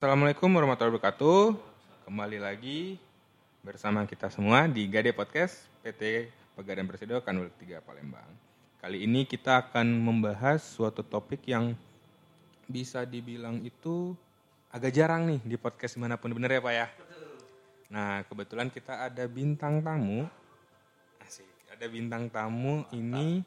Assalamualaikum warahmatullahi wabarakatuh. Kembali lagi bersama kita semua di Gade Podcast PT Pegadaian Presidio Kanwil 3 Palembang. Kali ini kita akan membahas suatu topik yang bisa dibilang itu agak jarang nih di podcast di mana pun bener ya Pak ya? Nah kebetulan kita ada bintang tamu. Asik, ada bintang tamu ini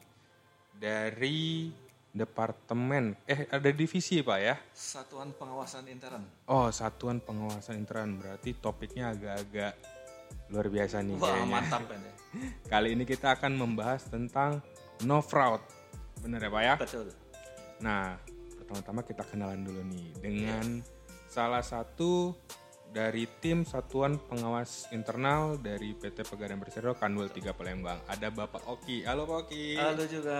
dari departemen eh ada divisi Pak ya? Satuan Pengawasan Intern. Oh, Satuan Pengawasan Intern. Berarti topiknya agak-agak luar biasa nih Wah, kayaknya. mantap kan ya. Kali ini kita akan membahas tentang no fraud. Bener ya, Pak ya? Betul. Nah, pertama-tama kita kenalan dulu nih dengan salah satu dari tim Satuan Pengawas Internal dari PT Pegadaian Persero Kanwil 3 Palembang. Ada Bapak Oki. Halo Pak Oki. Halo juga.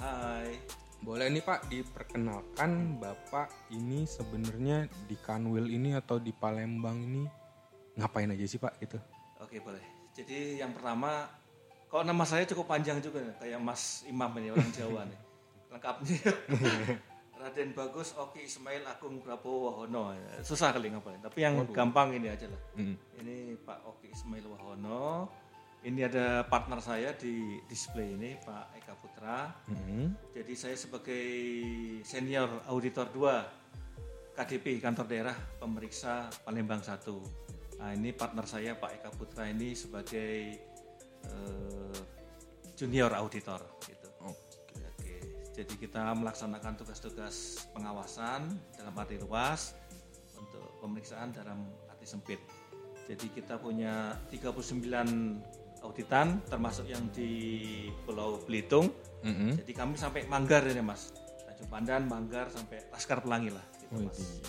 Hai. Boleh nih Pak diperkenalkan Bapak ini sebenarnya di Kanwil ini atau di Palembang ini ngapain aja sih Pak gitu? Oke, boleh. Jadi yang pertama, kok nama saya cukup panjang juga nih, kayak Mas Imam ini orang Jawa nih. Lengkapnya. Raden Bagus, Oki Ismail Agung Prabowo Wahono. Susah kali ngapalin, tapi yang gampang ini aja lah. Mm. Ini Pak Oki Ismail Wahono. Ini ada partner saya di display ini, Pak Eka Putra. Mm. Jadi saya sebagai senior auditor 2 KDP kantor daerah pemeriksa Palembang 1. Nah, ini partner saya Pak Eka Putra ini sebagai eh, junior auditor gitu. Oke. Oke. Jadi kita melaksanakan tugas-tugas pengawasan dalam arti luas untuk pemeriksaan dalam arti sempit. Jadi kita punya 39 auditan termasuk yang di Pulau Belitung Mm-mm. jadi kami sampai Manggar ini mas, Tanjung Pandan, Manggar sampai Laskar Pelangi lah. Gitu, mas.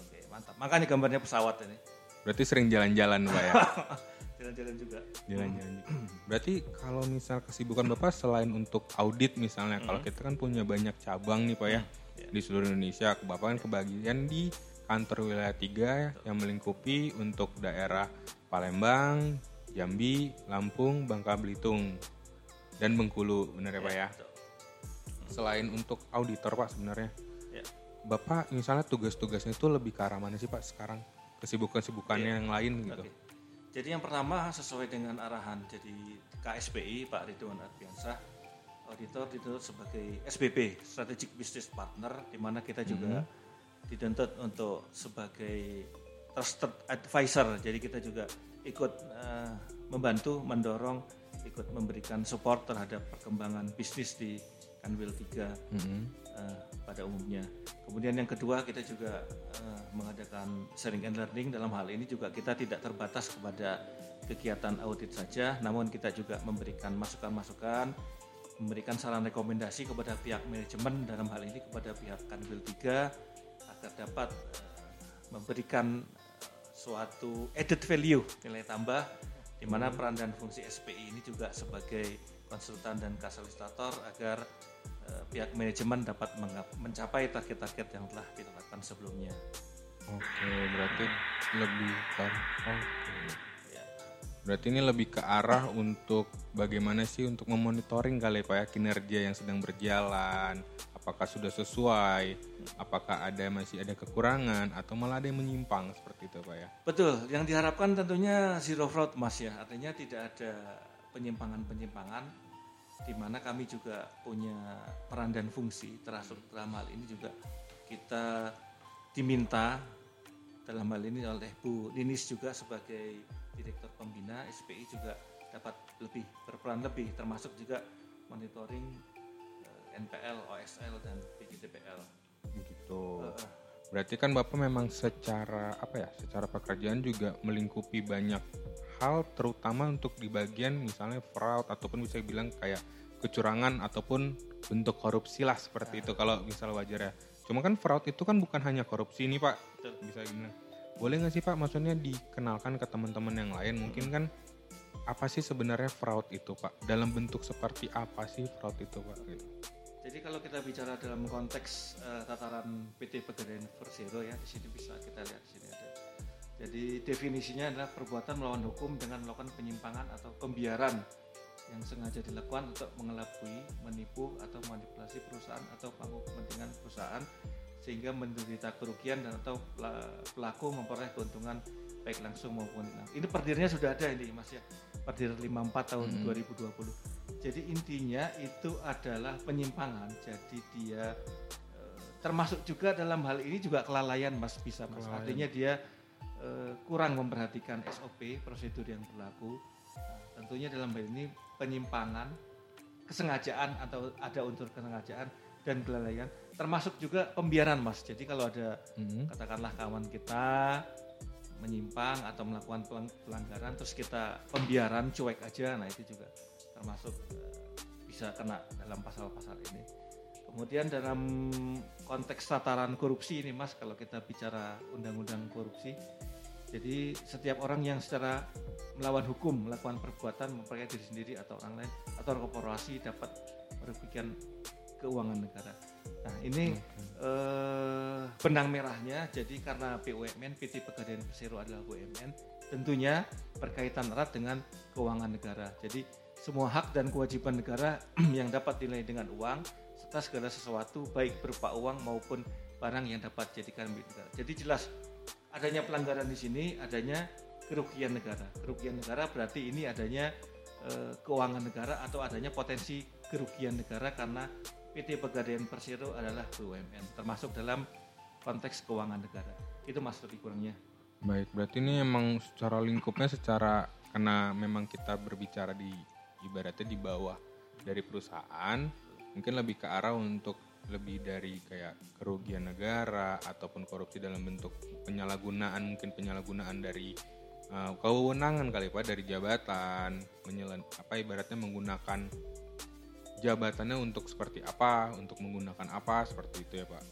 Oke mantap. Makanya gambarnya pesawat ini. Berarti sering jalan-jalan Pak ya? Jalan-jalan juga. Jalan-jalan. juga. Berarti kalau misal kesibukan Bapak selain untuk audit misalnya, kalau kita kan punya banyak cabang nih Pak ya di seluruh Indonesia, Bapak kan kebagian di kantor wilayah 3 yang melingkupi untuk daerah Palembang, Jambi, Lampung, Bangka Belitung, dan Bengkulu, benar ya Pak ya? Betul. Selain untuk auditor Pak sebenarnya, Ya. Bapak misalnya tugas-tugasnya itu lebih ke arah mana sih Pak sekarang? Kesibukan-kesibukannya yang lain gitu. Oke. Jadi yang pertama sesuai dengan arahan jadi KSPI Pak Ridwan Ardiansah auditor dituntut sebagai SBP Strategic Business Partner di mana kita juga dituntut untuk sebagai trusted advisor. Jadi kita juga ikut eh, membantu mendorong ikut memberikan support terhadap perkembangan bisnis di Kanwil 3 Mm-mm. eh, pada umumnya. Kemudian yang kedua kita juga eh, mengadakan sharing and learning dalam hal ini juga kita tidak terbatas kepada kegiatan audit saja, namun kita juga memberikan masukan-masukan, memberikan saran rekomendasi kepada pihak manajemen dalam hal ini kepada pihak Kanwil 3 agar dapat eh, memberikan suatu added value nilai tambah di mana peran dan fungsi SPI ini juga sebagai konsultan dan kasalistator agar eh, pihak manajemen dapat mencapai target-target yang telah ditetapkan sebelumnya. Oke, berarti lebih ke oke. Ya. Berarti ini lebih ke arah untuk bagaimana sih untuk memonitoring kali ya, Pak ya kinerja yang sedang berjalan, apakah sudah sesuai, apakah ada masih ada kekurangan? Atau malah ada yang menyimpang seperti itu, Pak ya. Betul, yang diharapkan tentunya zero fraud mas ya, artinya tidak ada penyimpangan-penyimpangan di mana kami juga punya peran dan fungsi termasuk dalam hal ini juga kita diminta dalam hal ini oleh Bu Linis juga sebagai direktur pembina SPI juga dapat lebih berperan lebih termasuk juga monitoring NPL, OSL dan PJDPL. Begitu. Eh. Berarti kan Bapak memang secara apa ya, secara pekerjaan juga melingkupi banyak hal terutama untuk di bagian misalnya fraud ataupun bisa bilang kayak kecurangan ataupun bentuk korupsi lah seperti itu kalau misal wajar ya. Cuma kan fraud itu kan bukan hanya korupsi nih Pak. Betul. Bisa gimana? Boleh nggak sih Pak maksudnya dikenalkan ke teman-teman yang lain mungkin kan apa sih sebenarnya fraud itu Pak? Dalam bentuk seperti apa sih fraud itu Pak? Gitu. Jadi kalau kita bicara dalam konteks eh, tataran PT Pegadaian Persero ya di sini bisa kita lihat di sini ada. Jadi definisinya adalah perbuatan melawan hukum dengan melakukan penyimpangan atau pembiaran yang sengaja dilakukan untuk mengelabui, menipu atau manipulasi perusahaan atau panggung kepentingan perusahaan sehingga menderita kerugian dan atau pelaku memperoleh keuntungan baik langsung maupun hilang. Ini perdirnya sudah ada ini Mas ya. Perdir 54 tahun hmm. 2020. Jadi intinya itu adalah penyimpangan. Jadi dia eh, termasuk juga dalam hal ini juga kelalaian Mas bisa Mas. Kelalaian. Artinya dia eh, kurang memperhatikan SOP prosedur yang berlaku. Nah, tentunya dalam hal ini penyimpangan, kesengajaan atau ada unsur kesengajaan dan kelalaian termasuk juga pembiaran mas jadi kalau ada hmm. katakanlah kawan kita menyimpang atau melakukan pelanggaran terus kita pembiaran cuek aja nah itu juga termasuk uh, bisa kena dalam pasal-pasal ini kemudian dalam konteks tataran korupsi ini mas kalau kita bicara undang-undang korupsi jadi setiap orang yang secara melawan hukum melakukan perbuatan memperkaya diri sendiri atau orang lain atau korporasi dapat merugikan keuangan negara. Nah ini hmm. eh, benang merahnya jadi karena BUMN PT Pegadaian Persero adalah BUMN tentunya berkaitan erat dengan keuangan negara. Jadi semua hak dan kewajiban negara yang dapat dinilai dengan uang serta segala sesuatu baik berupa uang maupun barang yang dapat dijadikan milik negara. Jadi jelas adanya pelanggaran di sini adanya kerugian negara. Kerugian negara berarti ini adanya eh, keuangan negara atau adanya potensi kerugian negara karena PT Pegadaian Persero adalah BUMN termasuk dalam konteks keuangan negara. Itu mas lebih kurangnya. Baik, berarti ini emang secara lingkupnya secara karena memang kita berbicara di ibaratnya di bawah dari perusahaan, mungkin lebih ke arah untuk lebih dari kayak kerugian negara ataupun korupsi dalam bentuk penyalahgunaan mungkin penyalahgunaan dari uh, kewenangan kali pak dari jabatan menyelan apa ibaratnya menggunakan jabatannya untuk seperti apa, untuk menggunakan apa seperti itu ya Pak.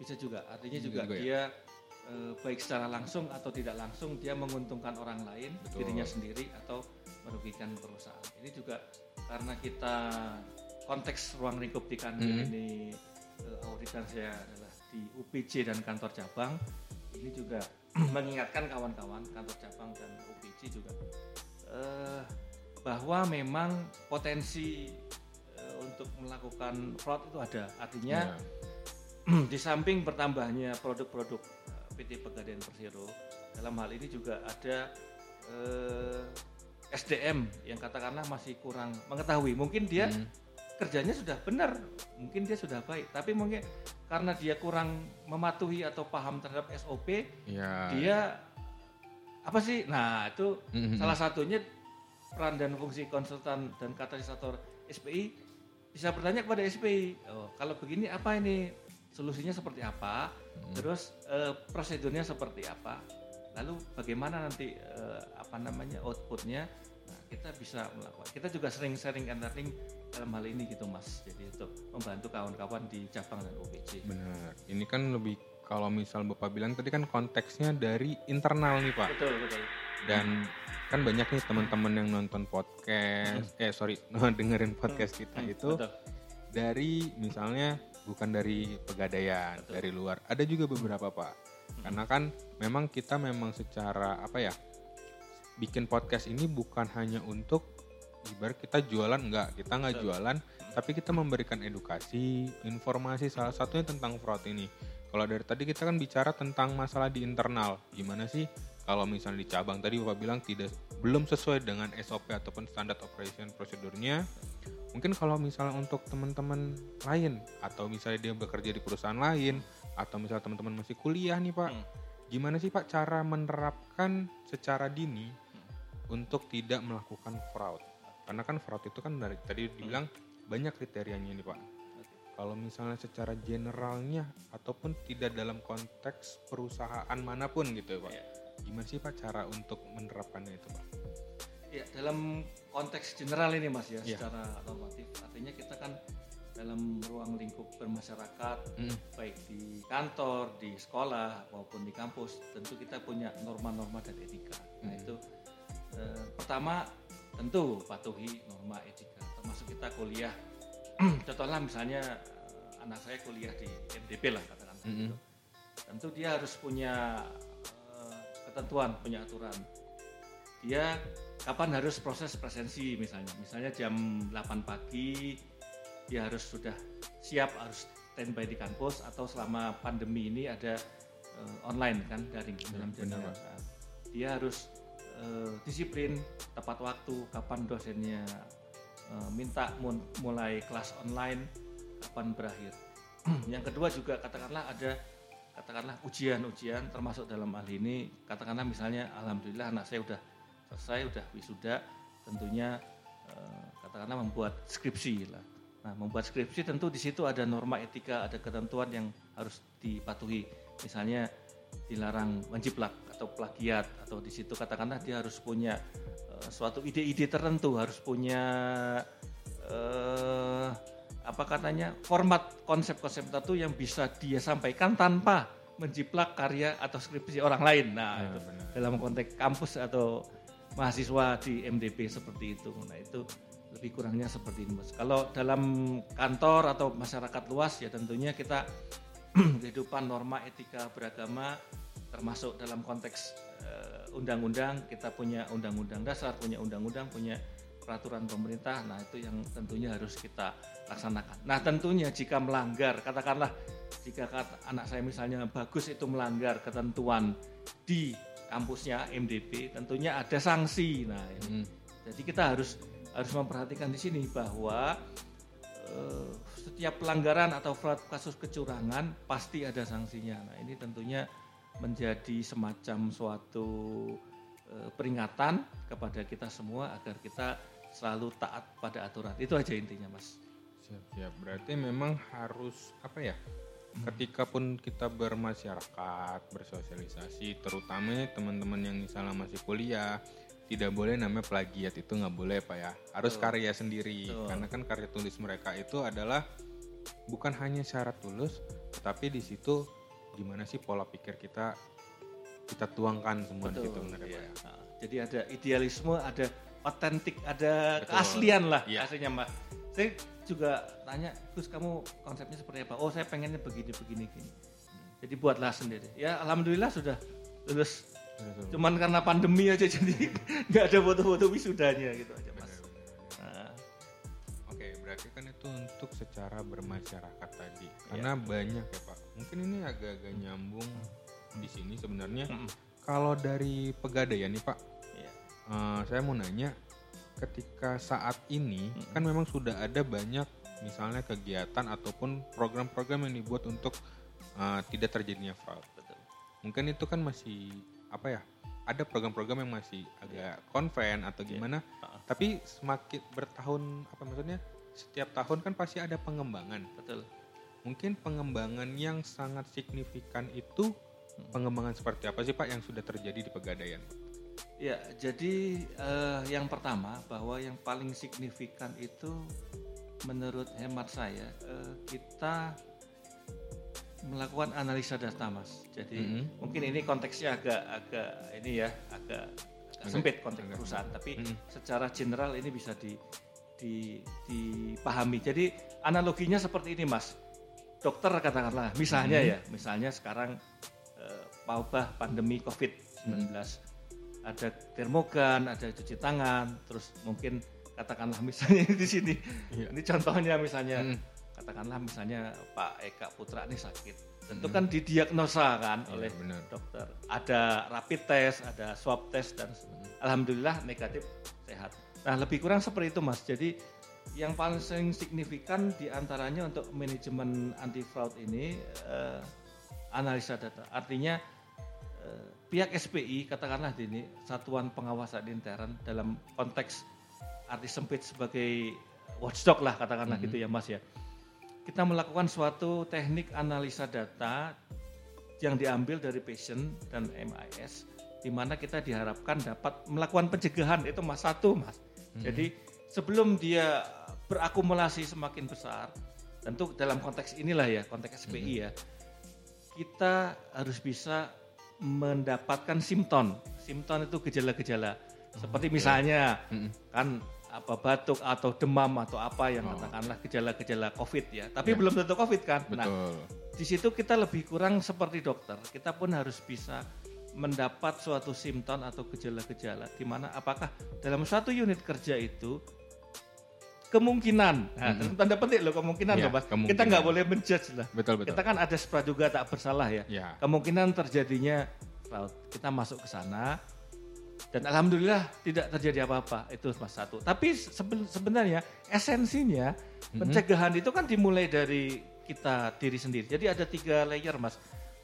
Bisa juga, artinya juga, juga ya? dia ya? baik secara langsung atau tidak langsung dia menguntungkan orang lain, Betul. dirinya sendiri atau merugikan perusahaan. Ini juga karena kita konteks ruang lingkup di kantor hmm. ini uh, auditan saya adalah di UPC dan kantor cabang. Ini juga mengingatkan kawan-kawan kantor cabang dan UPC juga uh, bahwa memang potensi untuk melakukan fraud itu ada. Artinya yeah. di samping bertambahnya produk-produk eh, PT Pegadaian Persero, dalam hal ini juga ada eh, SDM yang katakanlah masih kurang mengetahui. Mungkin dia hmm. kerjanya sudah benar, mungkin dia sudah baik, tapi mungkin karena dia kurang mematuhi atau paham terhadap SOP, yeah. dia apa sih? Nah itu -hmm. salah satunya peran dan fungsi konsultan dan katalisator SPI bisa bertanya kepada SPI oh, kalau begini apa ini solusinya seperti apa hmm. terus uh, prosedurnya seperti apa lalu bagaimana nanti uh, apa namanya outputnya? Nah, kita bisa melakukan kita juga sering sharing and learning dalam hal ini gitu mas. Jadi untuk membantu kawan-kawan di cabang dan OPC benar. Ini kan lebih kalau misal bapak bilang tadi kan konteksnya dari internal nih pak. Betul betul. Dan kan banyak nih teman-teman yang nonton podcast eh sorry dengerin podcast kita hmm, itu betul. dari misalnya bukan dari pegadaian betul. dari luar. Ada juga beberapa pak. hmm. Karena kan memang kita memang secara apa ya bikin podcast ini bukan hanya untuk ibarat kita jualan enggak. Kita nggak jualan tapi kita memberikan edukasi informasi salah satunya tentang fraud ini. Kalau dari tadi kita kan bicara tentang masalah di internal. Gimana sih kalau misalnya di cabang tadi Bapak bilang tidak belum sesuai dengan SOP ataupun standar operation prosedurnya mungkin kalau misalnya untuk teman-teman lain atau misalnya dia bekerja di perusahaan lain atau misalnya teman-teman masih kuliah nih Pak hmm. gimana sih Pak cara menerapkan secara dini hmm. untuk tidak melakukan fraud karena kan fraud itu kan dari tadi dibilang hmm. banyak kriterianya nih Pak kalau misalnya secara generalnya ataupun tidak dalam konteks perusahaan mana pun gitu ya Pak. Yeah gimana sih Pak cara untuk menerapkannya itu Pak? Ya dalam konteks general ini Mas ya, ya. secara normatif artinya kita kan dalam ruang lingkup bermasyarakat hmm. baik di kantor, di sekolah maupun di kampus tentu kita punya norma-norma dan etika. Nah, hmm. Nah itu eh, pertama tentu patuhi norma etika termasuk kita kuliah contohnya misalnya eh, anak saya kuliah di MDP lah katakan hmm. gitu. Tentu dia harus punya ketentuan, punya aturan. Dia kapan harus proses presensi misalnya. Misalnya jam 8 pagi dia harus sudah siap harus standby di kampus atau selama pandemi ini ada uh, online kan daring dalam benar, jaringan. Nah, dia harus uh, disiplin tepat waktu kapan dosennya uh, minta mulai kelas online kapan berakhir. yang kedua juga katakanlah ada katakanlah ujian-ujian termasuk dalam hal ini katakanlah misalnya alhamdulillah anak saya udah selesai udah wisuda tentunya katakanlah membuat skripsi lah. Nah, membuat skripsi tentu di situ ada norma etika, ada ketentuan yang harus dipatuhi. Misalnya dilarang menjiplak atau plagiat atau di situ katakanlah dia harus punya eh, suatu ide-ide tertentu, harus punya eh, apa katanya format konsep-konsep tertentu yang bisa dia sampaikan tanpa menjiplak karya atau skripsi orang lain. Nah, Ya, itu benar. dalam konteks kampus atau mahasiswa di MDP seperti itu. Nah, itu lebih kurangnya seperti ini, Mas. Kalau dalam kantor atau masyarakat luas ya tentunya kita kehidupan norma etika beragama termasuk dalam konteks eh, undang-undang kita punya undang-undang dasar, punya undang-undang, punya peraturan pemerintah. Nah, itu yang tentunya harus kita laksanakan. Nah, tentunya jika melanggar, katakanlah jika kata anak saya misalnya bagus itu melanggar ketentuan di kampusnya MDP, tentunya ada sanksi. Nah, ini. Mm. jadi kita harus harus memperhatikan di sini bahwa eh, setiap pelanggaran atau fraud kasus kecurangan pasti ada sanksinya. Nah, ini tentunya menjadi semacam suatu eh, peringatan kepada kita semua agar kita selalu taat pada aturan. Itu aja intinya, Mas. Siap, siap. Berarti memang harus apa ya? Ketika pun kita bermasyarakat, bersosialisasi, terutama teman-teman yang misalnya masih kuliah, tidak boleh namanya plagiat itu nggak boleh pak ya. Harus Betul. karya sendiri, Betul. karena kan karya tulis mereka itu adalah bukan hanya syarat tulus, tetapi di situ gimana sih pola pikir kita kita tuangkan semua di situ benar ya, iya. Pak ya. Nah, jadi ada idealisme, ada otentik, ada Betul. keaslian lah Iya. aslinya Mbak. Saya juga tanya, Gus kamu konsepnya seperti apa? Oh saya pengennya begini, begini, gini. Jadi buatlah sendiri. Ya alhamdulillah sudah lulus. Betul. Cuman karena pandemi aja jadi nggak ada foto-foto wisudanya gitu aja Mas. Nah, Oke, berarti kan itu untuk secara bermasyarakat tadi. Iya. Karena banyak ya Pak. Mungkin ini agak-agak nyambung di sini sebenarnya. mm-mm. Kalau dari pegadaian nih Pak, Iya. eh, saya mau nanya, ketika saat ini Mm-mm. kan memang sudah ada banyak misalnya kegiatan ataupun program-program yang dibuat untuk eh, tidak terjadinya fraud. Betul. Mungkin itu kan masih apa ya? Ada program-program yang masih agak konven atau Iya. gimana? Ha-ha. Tapi semakin bertahun apa maksudnya? Setiap tahun kan pasti ada pengembangan. Betul. Mungkin pengembangan yang sangat signifikan itu Hmm. pengembangan seperti apa sih Pak yang sudah terjadi di Pegadaian? Ya, jadi eh, yang pertama bahwa yang paling signifikan itu menurut hemat saya eh, kita melakukan analisa data, Mas. Jadi Mhm. mungkin ini konteksnya agak agak ini ya, agak, agak sempit konteks agak perusahaan, tapi Mhm. secara general ini bisa di, di dipahami. Jadi analoginya seperti ini, Mas. Dokter katakanlah, misalnya Mhm. ya, misalnya sekarang eh, wabah pandemi COVID-19 ada termogan, ada cuci tangan, terus mungkin katakanlah misalnya di sini, Iya. ini contohnya misalnya Mm. Katakanlah misalnya Pak Eka Putra ini sakit, tentu Mm. kan didiagnosa kan Iya, oleh benar. dokter. Ada rapid test, ada swab test dan alhamdulillah negatif sehat. Nah lebih kurang seperti itu mas. Jadi yang paling signifikan di antaranya untuk manajemen anti fraud ini eh, analisa data. Artinya eh, pihak SPI katakanlah ini satuan pengawasan intern dalam konteks arti sempit sebagai watchdog lah katakanlah Mhm. gitu ya mas ya. Kita melakukan suatu teknik analisa data yang diambil dari patient dan MIS di mana kita diharapkan dapat melakukan pencegahan itu mas satu mas. Jadi sebelum dia berakumulasi semakin besar, tentu dalam konteks inilah ya konteks SPI ya, kita harus bisa mendapatkan simptom. Simptom itu gejala-gejala seperti misalnya Mm-mm. kan apa batuk atau demam atau apa yang Oh. katakanlah gejala-gejala COVID ya. Tapi Ya. belum tentu COVID kan. Nah, Betul. di situ kita lebih kurang seperti dokter. Kita pun harus bisa mendapat suatu simptom atau gejala-gejala di mana apakah dalam satu unit kerja itu kemungkinan. Nah, dalam tanda petik loh kemungkinan Iya, loh, Mas. kemungkinan. Kita nggak boleh menjudge lah. Betul betul. Kita kan ada praduga tak bersalah ya. Ya. Kemungkinan terjadinya. Kita masuk ke sana dan alhamdulillah tidak terjadi apa-apa. Itu Mas satu. Tapi seben- sebenarnya esensinya pencegahan itu kan dimulai dari kita diri sendiri. Jadi ada tiga layer Mas.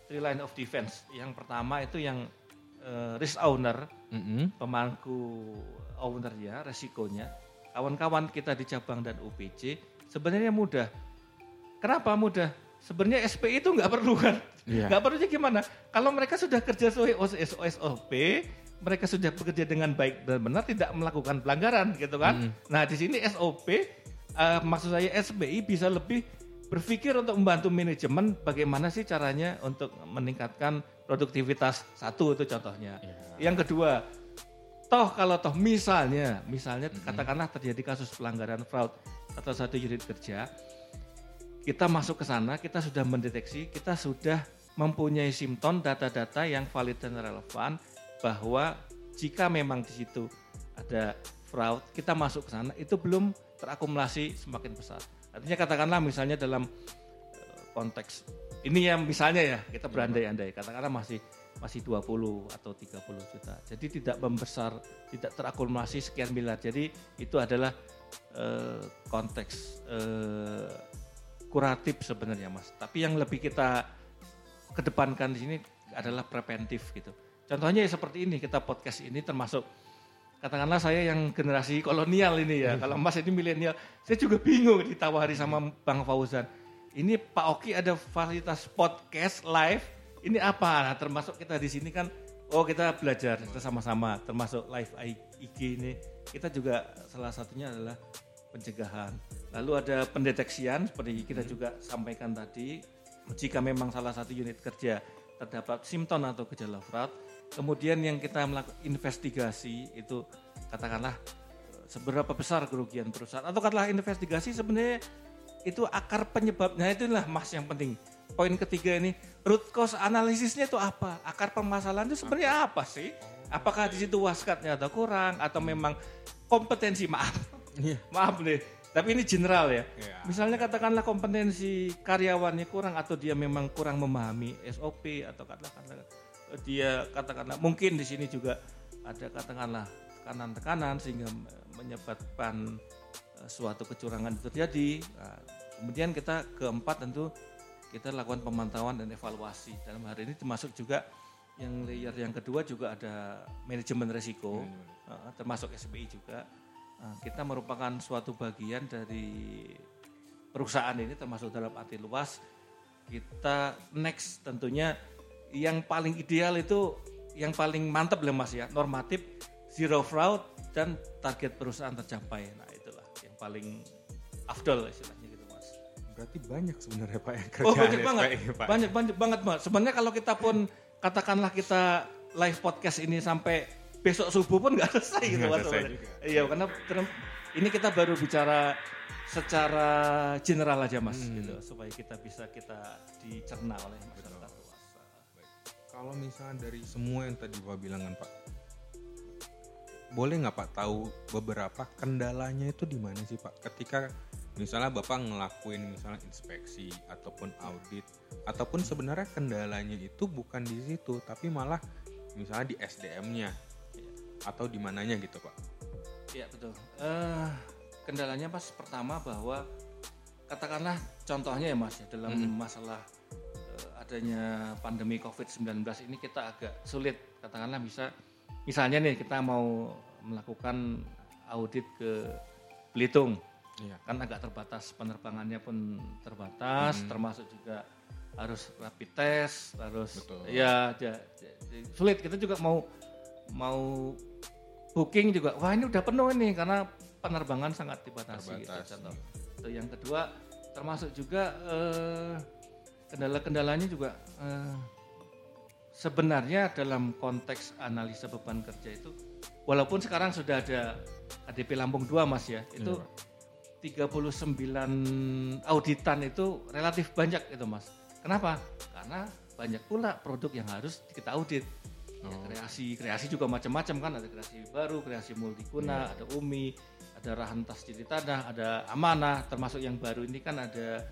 Three line of defense. Yang pertama itu yang eh, risk owner, Mm-mm. pemangku owner ya, resikonya. Kawan-kawan kita di cabang dan UPC sebenarnya mudah. Kenapa mudah? Sebenarnya SPI itu nggak perlu kan? Iya. Nggak perlunya gimana? Kalau mereka sudah kerja sesuai SOP, mereka sudah bekerja dengan baik dan benar, tidak melakukan pelanggaran gitu kan? Nah di sini SOP, eh, maksud saya SPI bisa lebih berpikir untuk membantu manajemen bagaimana sih caranya untuk meningkatkan produktivitas satu itu contohnya. Iya. Yang kedua, toh kalau toh misalnya, misalnya katakanlah terjadi kasus pelanggaran fraud atau satu unit kerja, kita masuk ke sana, kita sudah mendeteksi, kita sudah mempunyai simptom data-data yang valid dan relevan bahwa jika memang di situ ada fraud, kita masuk ke sana itu belum terakumulasi semakin besar. Artinya katakanlah misalnya dalam eh, konteks ini yang misalnya ya kita berandai-andai katakanlah masih masih 20 atau 30 juta. Jadi tidak membesar, tidak terakumulasi sekian miliar. Jadi itu adalah eh, konteks eh, kuratif sebenarnya Mas. Tapi yang lebih kita kedepankan di sini adalah preventif gitu. Contohnya ya seperti ini, kita podcast ini termasuk katakanlah saya yang generasi kolonial ini ya. Kalau Mas ini milenial, saya juga bingung ditawari sama Bang Fauzan. Ini Pak Oki ada fasilitas podcast live. Ini apa? Nah, termasuk kita di sini kan oh kita belajar kita sama-sama termasuk live IG ini. Kita juga salah satunya adalah pencegahan. Lalu ada pendeteksian seperti kita juga sampaikan tadi. Jika memang salah satu unit kerja terdapat simptom atau gejala fraud, kemudian yang kita melakukan investigasi itu katakanlah eh, seberapa besar kerugian perusahaan atau katakanlah investigasi sebenarnya itu akar penyebabnya itulah mas yang penting. Poin ketiga ini root cause analisisnya itu apa? Akar permasalahan itu sebenarnya apa sih? Apakah di situ waskatnya atau kurang atau memang kompetensi maaf Iya. maaf nih tapi ini general ya Iya. misalnya katakanlah kompetensi karyawannya kurang atau dia memang kurang memahami SOP atau katakanlah dia katakanlah mungkin di sini juga ada katakanlah tekanan-tekanan sehingga menyebabkan eh, suatu kecurangan itu terjadi. Nah, kemudian kita keempat tentu kita lakukan pemantauan dan evaluasi. Dalam hari ini termasuk juga yang layer yang kedua juga ada manajemen resiko eh, termasuk SPI juga. Nah, kita merupakan suatu bagian dari perusahaan ini termasuk dalam arti luas. Kita next tentunya yang paling ideal itu yang paling mantap lah mas ya. Normatif zero fraud dan target perusahaan tercapai. Nah itulah yang paling afdol istilahnya gitu mas. Berarti banyak sebenarnya Pak yang oh kerjaan banyak banget. SPI, Pak. banyak banyak banget mas. Sebenarnya kalau kita pun katakanlah kita live podcast ini sampai besok subuh pun nggak selesai gitu mas iya karena ini kita baru bicara secara general aja mas Hmm. gitu supaya kita bisa kita dicerna oleh masyarakat Kalau misalnya dari semua yang tadi Pak bilang kan Pak, boleh nggak Pak tahu beberapa kendalanya itu di mana sih Pak? Ketika misalnya Bapak ngelakuin misalnya inspeksi ataupun audit, ataupun sebenarnya kendalanya itu bukan di situ, tapi malah misalnya di SDM-nya atau di mananya gitu Pak? Iya betul. Eh kendalanya pas pertama bahwa katakanlah contohnya ya mas ya dalam masalah eh, adanya pandemi COVID-19 ini kita agak sulit katakanlah bisa misalnya nih kita mau melakukan audit ke Belitung Iya. kan agak terbatas penerbangannya pun terbatas termasuk juga harus rapid test harus Betul. ya sulit kita juga mau mau booking juga wah ini udah penuh ini karena penerbangan sangat dibatasi gitu, Terbatas, contoh. Itu yang kedua termasuk juga eh, kendala-kendalanya juga eh, sebenarnya dalam konteks analisa beban kerja itu walaupun sekarang sudah ada ADP Lampung 2 Mas ya itu 39 auditan itu relatif banyak itu Mas. Kenapa? Karena banyak pula produk yang harus kita audit. Ya, kreasi kreasi juga macam-macam kan ada kreasi baru, kreasi multiguna, ada UMI, ada rahantas di tanah, ada amanah, termasuk yang baru ini kan ada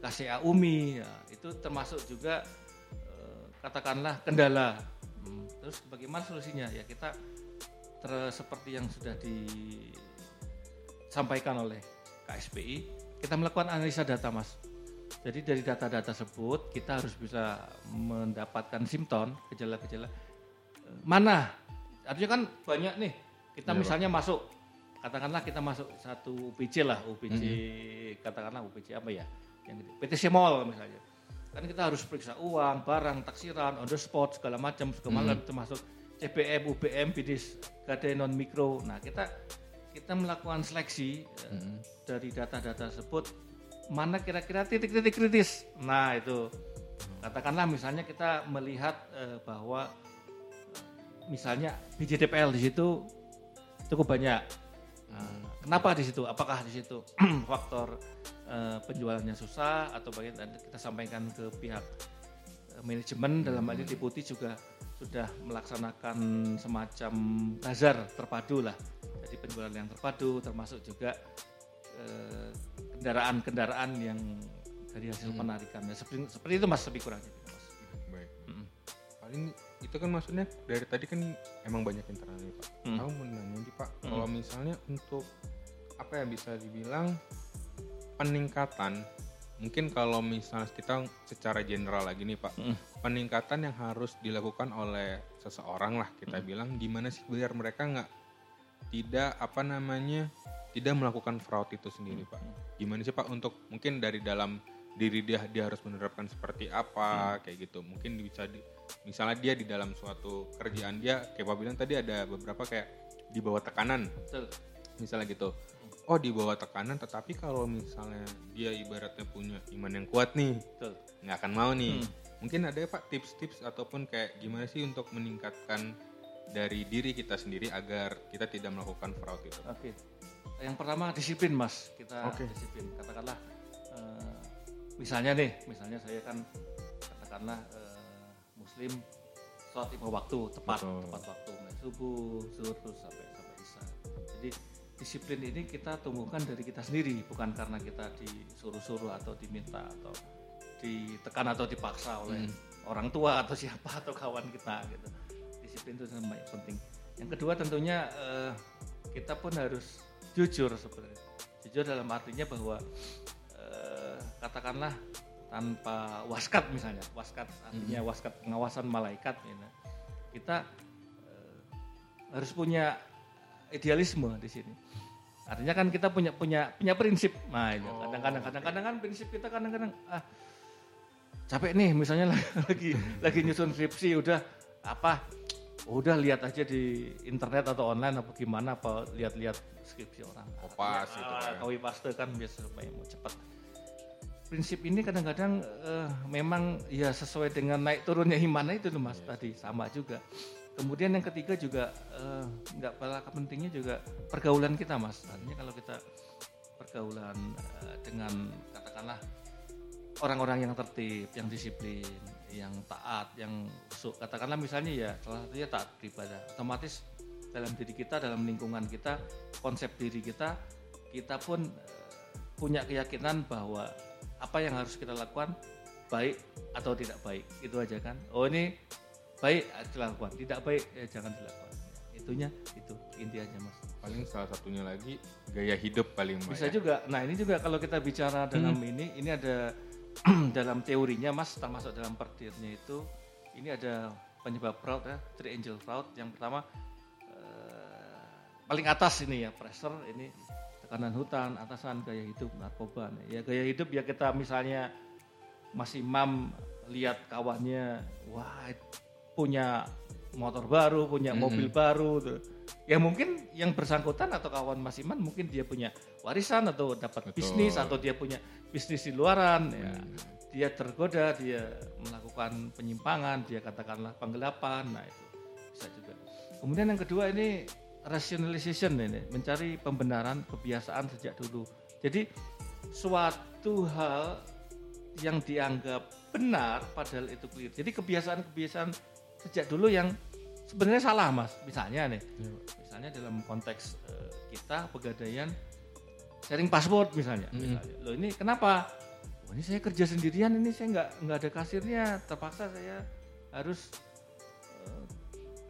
KCA UMI, ya, itu termasuk juga eh, katakanlah kendala. Hmm, terus bagaimana solusinya? Ya kita ter, seperti yang sudah disampaikan oleh KSPI, kita melakukan analisa data, Mas. Jadi dari data-data tersebut kita harus bisa mendapatkan simptom, gejala-gejala eh, mana. Artinya kan banyak nih. Kita Ya, misalnya masuk katakanlah kita masuk satu UPC lah, UPC Mm-hmm. katakanlah UPC apa ya? Yang gede. PTC Mall misalnya. Kan kita harus periksa uang, barang, taksiran, on the spot segala macam, segala Mm-hmm. termasuk CPM, UBM, BIDIS, gade non mikro. Nah, kita kita melakukan seleksi eh, Mm-hmm. dari data-data tersebut mana kira-kira titik-titik kritis. Nah, itu katakanlah misalnya kita melihat eh, bahwa eh, misalnya BJDPL di situ cukup banyak. Nah, kenapa di situ? Apakah di situ faktor eh, penjualannya susah atau bagaimana? Kita sampaikan ke pihak eh, manajemen dalam hal ini Deputi juga sudah melaksanakan semacam bazar terpadu lah. Jadi penjualan yang terpadu termasuk juga eh, kendaraan-kendaraan yang dari hasil penarikan. Ya, seperti, seperti itu mas lebih kurang. gitu, Mas. Baik. Mm. Paling itu kan maksudnya dari tadi kan emang banyak internalnya pak. Hmm. Aku mau nanya nih pak, Hmm. kalau misalnya untuk apa ya bisa dibilang peningkatan, mungkin kalau misalnya kita secara general lagi nih pak, Hmm. peningkatan yang harus dilakukan oleh seseorang lah kita Hmm. bilang gimana sih biar mereka nggak tidak apa namanya tidak melakukan fraud itu sendiri pak. Hmm. Gimana sih pak untuk mungkin dari dalam diri dia dia harus menerapkan seperti apa Hmm. kayak gitu mungkin bisa di, misalnya dia di dalam suatu kerjaan dia kayak pak bilang tadi ada beberapa kayak di bawah tekanan Betul. misalnya gitu oh di bawah tekanan tetapi kalau misalnya dia ibaratnya punya iman yang kuat nih Betul. nggak akan mau nih Hmm. mungkin ada ya pak tips-tips ataupun kayak gimana sih untuk meningkatkan dari diri kita sendiri agar kita tidak melakukan fraud itu Oke. Yang pertama disiplin mas. Kita Oke. disiplin. Katakanlah eh, misalnya nih, misalnya saya kan katakanlah eh, Muslim sholat lima waktu tepat, Betul. tepat waktu mulai subuh, zuhur terus sampai sampai isya. Jadi disiplin ini kita tumbuhkan dari kita sendiri, bukan karena kita disuruh-suruh atau diminta atau ditekan atau dipaksa oleh orang tua atau siapa atau kawan kita gitu. Disiplin itu sangat penting. Yang kedua tentunya eh, kita pun harus jujur sebenarnya. Jujur dalam artinya bahwa eh, katakanlah tanpa waskat misalnya, waskat artinya waskat pengawasan malaikat gitu. Kita eh, harus punya idealisme di sini. Artinya kan kita punya punya punya prinsip. Nah, itu. Oh, kadang-kadang kadang-kadang kan prinsip kita kadang-kadang ah capek nih misalnya lagi lagi nyusun skripsi udah apa udah lihat aja di internet atau online apa gimana apa lihat-lihat skripsi orang. Kopas gitu, ah, Pak, ya. kawi paste kan biasa supaya mau cepat. Prinsip ini kadang-kadang eh, memang ya sesuai dengan naik turunnya iman itu loh mas tadi. Sama juga kemudian yang ketiga juga eh, nggak kalah pentingnya juga pergaulan kita mas artinya kalau kita pergaulan eh, dengan katakanlah orang-orang yang tertib, yang disiplin, yang taat, yang su- katakanlah misalnya ya salah satunya taat beribadah. Otomatis dalam diri kita, dalam lingkungan kita, konsep diri kita, kita pun eh, punya keyakinan bahwa apa yang harus kita lakukan baik atau tidak baik. Itu aja kan. Oh ini baik eh, dilakukan, tidak baik ya jangan dilakukan. Itunya itu intinya Mas. paling salah satunya lagi gaya hidup paling Bisa banyak juga. Nah ini juga kalau kita bicara dalam ini, ini ada dalam teorinya mas, termasuk dalam perdirnya itu, ini ada penyebab fraud ya, three angel fraud. Yang pertama eh, paling atas ini ya pressure, ini tekanan hutan, atasan gaya hidup narkoba. Ya gaya hidup ya kita misalnya Mas Imam lihat kawannya, wah punya motor baru, punya mobil baru tuh. Ya mungkin yang bersangkutan atau kawan Mas Iman mungkin dia punya warisan atau dapat Betul. bisnis atau dia punya bisnis di luaran ya. Dia tergoda, dia melakukan penyimpangan, dia katakanlah penggelapan. Nah, itu bisa juga. Kemudian yang kedua ini rationalization ini, mencari pembenaran kebiasaan sejak dulu. Jadi suatu hal yang dianggap benar padahal itu keliru. Jadi kebiasaan-kebiasaan sejak dulu yang sebenarnya salah mas. Misalnya nih, Iya, misalnya dalam konteks eh, kita pegadaian sharing password misalnya. Mm. misalnya. Loh ini kenapa? Oh, ini saya kerja sendirian, ini saya nggak nggak ada kasirnya, terpaksa saya harus eh,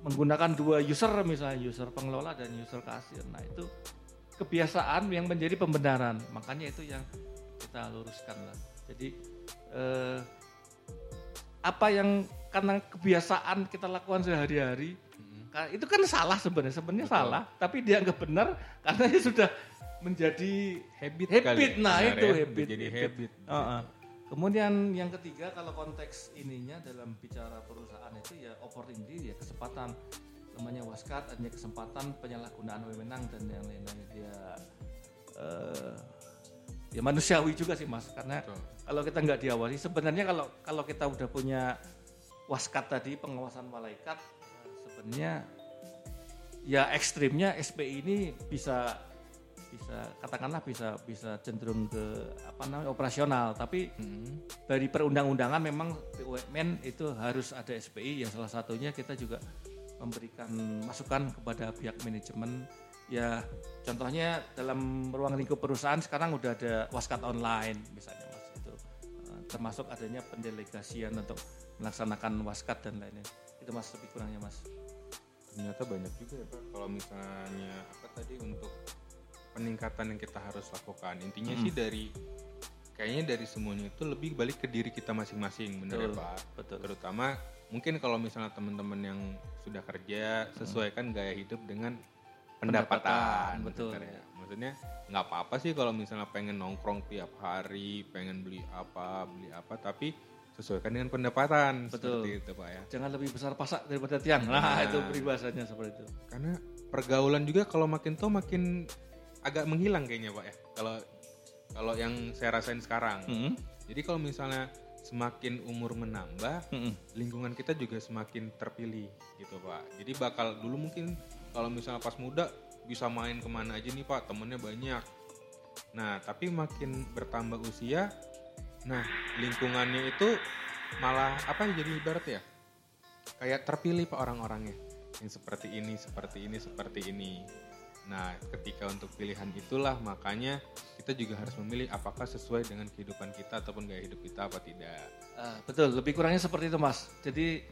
menggunakan dua user misalnya user pengelola dan user kasir. Nah itu kebiasaan yang menjadi pembenaran. Makanya itu yang kita luruskan lah. Jadi eh, apa yang karena kebiasaan kita lakukan sehari-hari Ka- itu kan salah sebenarnya sebenarnya Betul. salah tapi dianggap benar karena itu sudah menjadi Habit, Habit, kali. nah Benar itu ya, habit, Jadi habit. habit. Heeh. kemudian yang ketiga kalau konteks ininya dalam bicara perusahaan itu ya opportunity ya kesempatan namanya waskat adanya kesempatan penyalahgunaan wewenang dan yang lain-lain dia eh, ya manusiawi juga sih mas karena Betul. kalau kita nggak diawasi sebenarnya kalau kalau kita udah punya waskat tadi pengawasan malaikat sebenarnya ya ekstrimnya SPI ini bisa bisa katakanlah bisa bisa cenderung ke apa namanya operasional. Tapi Mm. dari perundang-undangan memang BUMN itu harus ada SPI yang salah satunya kita juga memberikan masukan kepada pihak manajemen. Ya contohnya dalam ruang lingkup perusahaan sekarang udah ada waskat online misalnya mas. Itu Eh, termasuk adanya pendelegasian untuk melaksanakan waskat dan lainnya itu mas lebih kurangnya mas. Ternyata banyak juga ya pak kalau misalnya apa tadi untuk peningkatan yang kita harus lakukan. Intinya sih dari kayaknya dari semuanya itu lebih balik ke diri kita masing-masing bener ya pak? betul. Terutama mungkin kalau misalnya teman-teman yang sudah kerja sesuaikan gaya hidup dengan pendapatan, Pendapatan, betul. ya. maksudnya nggak apa-apa sih kalau misalnya pengen nongkrong tiap hari pengen beli apa beli apa tapi sesuaikan dengan pendapatan. Betul. seperti itu pak ya. Jangan lebih besar pasak daripada tiang. Nah, Nah. itu peribahasanya seperti itu. Karena pergaulan juga kalau makin tua makin agak menghilang kayaknya pak ya. Kalau kalau yang saya rasain sekarang. Mm-mm. jadi kalau misalnya semakin umur menambah Mm-mm. lingkungan kita juga semakin terpilih gitu pak. Jadi bakal dulu mungkin kalau misalnya pas muda bisa main ke mana aja nih pak. Temennya banyak. Nah tapi makin bertambah usia nah lingkungannya itu malah apa ya jadi ibarat ya kayak terpilih pak orang-orangnya yang seperti ini seperti ini seperti ini nah ketika untuk pilihan itulah makanya kita juga harus memilih apakah sesuai dengan kehidupan kita ataupun gaya hidup kita apa tidak Ah, betul, lebih kurangnya seperti itu, Mas. Jadi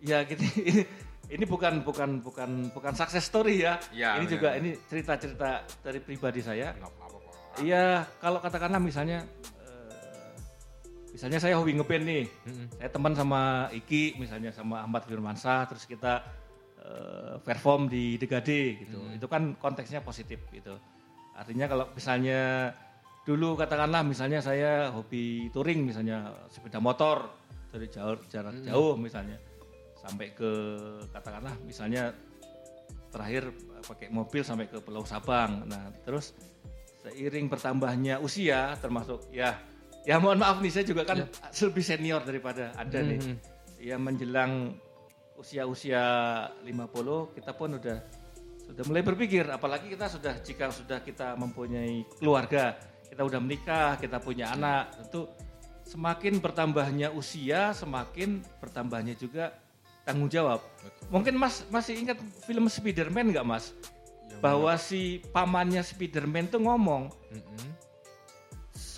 ya gitu ini, ini bukan bukan bukan bukan success story ya. Ya, ini benar. juga ini cerita-cerita dari pribadi saya. Iya, kalau katakanlah misalnya misalnya saya hobi ngeband nih. Mm-mm. Saya teman sama Iki misalnya sama Ahmad Firmansyah terus kita eh, perform di Degade gitu. Itu kan konteksnya positif gitu. Artinya kalau misalnya dulu katakanlah misalnya saya hobi touring misalnya sepeda motor dari jauh jarak jauh misalnya sampai ke katakanlah misalnya terakhir pakai mobil sampai ke Pulau Sabang. Nah, terus seiring bertambahnya usia termasuk ya ya mohon maaf nih saya juga kan lebih senior daripada Anda nih. Mhm. Ya menjelang usia-usia 50 kita pun udah sudah mulai berpikir apalagi kita sudah jika sudah kita mempunyai keluarga, kita udah menikah, kita punya anak, tentu semakin bertambahnya usia, semakin bertambahnya juga tanggung jawab. Betul. Mungkin Mas masih ingat film Spider-Man nggak Mas? Yang Bahwa si pamannya Spider-Man tuh ngomong Mm-mm.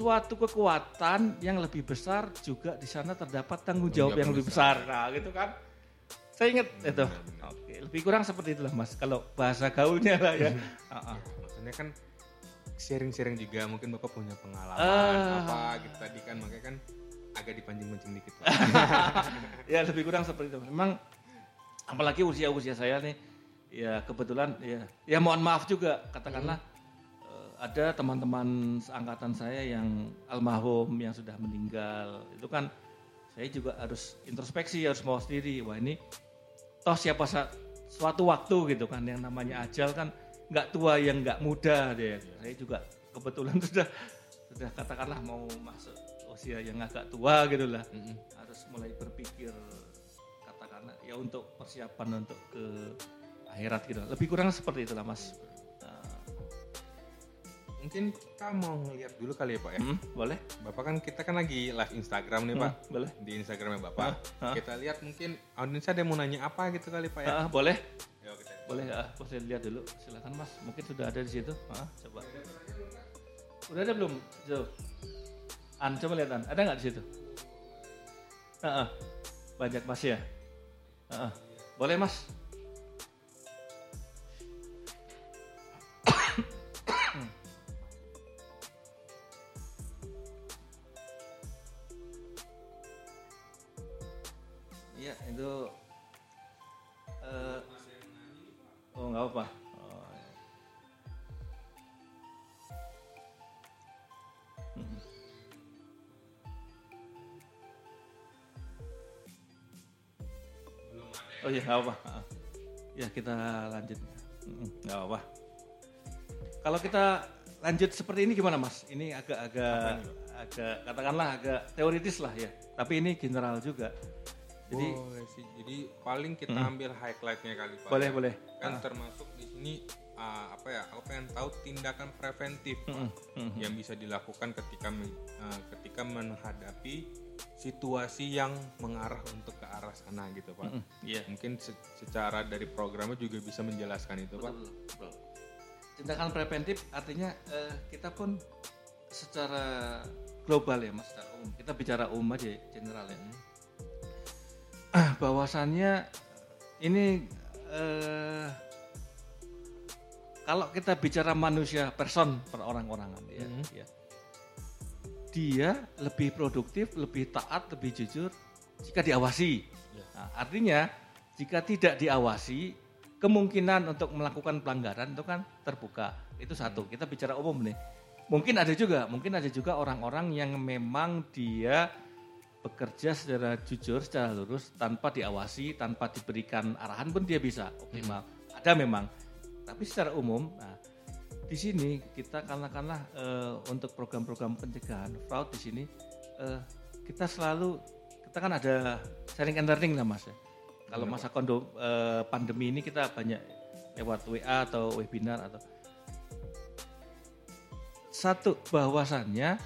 Suatu kekuatan yang lebih besar juga di sana terdapat tanggung jawab yang lebih besar. Nah, gitu kan. Saya ingat itu. benar. Oke, lebih kurang seperti itulah Mas. Kalau bahasa gaulnya lah ya. Ah, ah. Maksudnya kan sharing-sharing juga mungkin Bapak punya pengalaman Ah. apa gitu tadi kan makanya kan agak dipancing-pancing dikit. Ya lebih kurang seperti itu. Memang apalagi usia-usia saya nih ya kebetulan ya ya mohon maaf juga katakanlah eh, ada teman-teman seangkatan saya yang almarhum yang sudah meninggal. Itu kan saya juga harus introspeksi, harus mau sendiri. Wah ini toh siapa sa- suatu waktu gitu kan yang namanya ajal kan nggak tua yang nggak muda deh. Saya juga kebetulan sudah sudah katakanlah mau masuk usia yang agak tua gitu lah Mm-mm. harus mulai berpikir katakanlah ya untuk persiapan untuk ke akhirat gitu. Lebih kurang seperti itulah Mas. Mungkin kita mau ngeliat dulu kali ya Pak ya. hmm, boleh? Bapak kan kita kan lagi live Instagram nih Pak. Hmm, boleh. Di Instagramnya Bapak. Ah, ah. Kita lihat mungkin audiens ada yang mau nanya apa gitu kali Pak ya. Ah, boleh? Yuk kita. boleh ah, boleh lihat dulu. Silakan Mas, mungkin sudah ada di situ. Ah, coba. Udah ada belum? Jo. An, coba lihat An, ada nggak di situ? Ah, ah. banyak Mas ya. Ah, ah. Boleh Mas. Iya nggak apa. Ah. Ya kita lanjut. Nggak apa. Kalau kita lanjut seperti ini gimana mas? Ini agak-agak agak katakanlah agak teoritis lah ya. Tapi ini general juga. Jadi Boleh sih. Jadi paling kita ambil highlightnya kali Pak. boleh boleh. Kan termasuk di sini ah, apa ya? Aku pengen tahu tindakan preventif Pak, Mm-mm, mm-mm. yang bisa dilakukan ketika ah, ketika menghadapi situasi yang mengarah untuk ke arah sana gitu Pak. Mm-mm, Iya. Mungkin se- secara dari programnya juga bisa menjelaskan itu Pak. Betul, betul. Tindakan preventif artinya eh, kita pun secara global ya mas, secara umum. Kita bicara umum aja, general ya. Ah, bahwasannya ini eh, kalau kita bicara manusia person per orang-orangan ya, Mhm. ya, dia lebih produktif, lebih taat, lebih jujur jika diawasi. Ya. Nah, artinya jika tidak diawasi, kemungkinan untuk melakukan pelanggaran itu kan terbuka. Itu satu. Kita bicara umum nih. Mungkin ada juga, mungkin ada juga orang-orang yang memang dia bekerja secara jujur, secara lurus, tanpa diawasi, tanpa diberikan arahan pun dia bisa optimal. Ada memang. Tapi secara umum, nah, di sini kita karena eh, untuk program-program pencegahan fraud di sini eh, kita selalu kita kan ada sharing and learning lah mas ya. Kalau masa kondo eh, pandemi ini kita banyak lewat WA atau webinar atau satu bahwasannya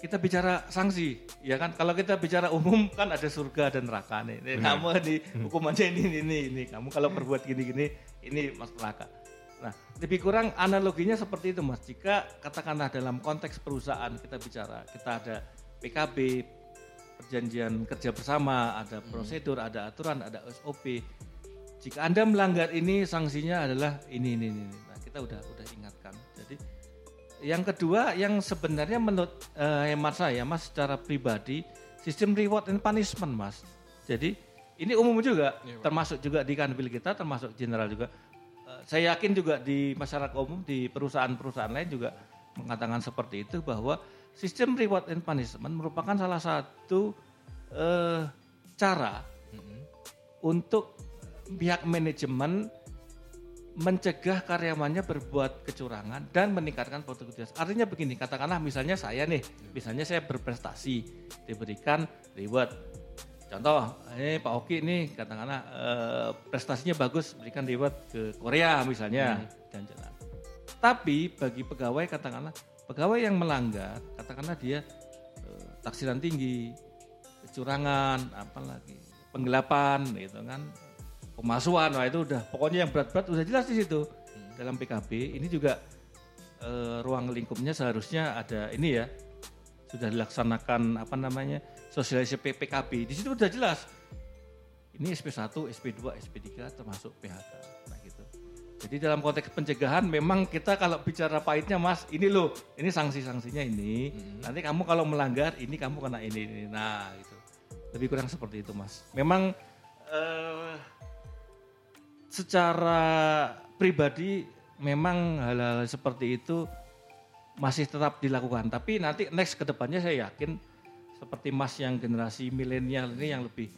kita bicara sanksi ya kan? Kalau kita bicara umum kan ada surga dan neraka nih. Nih, kamu di hukumannya ini ini ini kamu kalau berbuat gini gini ini mas neraka nah lebih kurang analoginya seperti itu mas jika katakanlah dalam konteks perusahaan kita bicara kita ada PKB perjanjian kerja bersama ada prosedur ada aturan ada SOP jika anda melanggar ini sanksinya adalah ini ini ini nah kita udah udah ingatkan jadi yang kedua yang sebenarnya menurut eh, hemat saya mas secara pribadi sistem reward and punishment mas. Jadi ini umum juga Pak. termasuk juga di kanwil kita termasuk general juga. Eh, saya yakin juga di masyarakat umum di perusahaan-perusahaan lain juga mengatakan seperti itu bahwa sistem reward and punishment merupakan salah satu eh, cara Mm-mm. untuk pihak manajemen mencegah karyawannya berbuat kecurangan dan meningkatkan produktivitas. Artinya begini, katakanlah misalnya saya nih, misalnya saya berprestasi, diberikan reward. Contoh, ini Pak Oki nih katakanlah eh, prestasinya bagus, berikan reward ke Korea misalnya, jalan-jalan. Tapi bagi pegawai katakanlah, pegawai yang melanggar, katakanlah dia eh, taksiran tinggi, kecurangan, apalagi penggelapan gitu kan, pemasuhan, wah itu udah pokoknya yang berat-berat udah jelas di situ dalam PKB. Ini juga eh, ruang lingkupnya seharusnya ada ini ya sudah dilaksanakan apa namanya sosialisasi PKB. Di situ udah jelas. Ini SP1, SP2, SP3 termasuk PHK. Nah gitu. Jadi dalam konteks pencegahan memang kita kalau bicara pahitnya Mas, ini loh, ini sanksi-sanksinya ini. Nanti kamu kalau melanggar ini kamu kena ini, ini. Nah, gitu. Lebih kurang seperti itu, Mas. Memang eh secara pribadi memang hal-hal seperti itu masih tetap dilakukan. Tapi nanti next ke depannya saya yakin seperti Mas yang generasi milenial ini yang lebih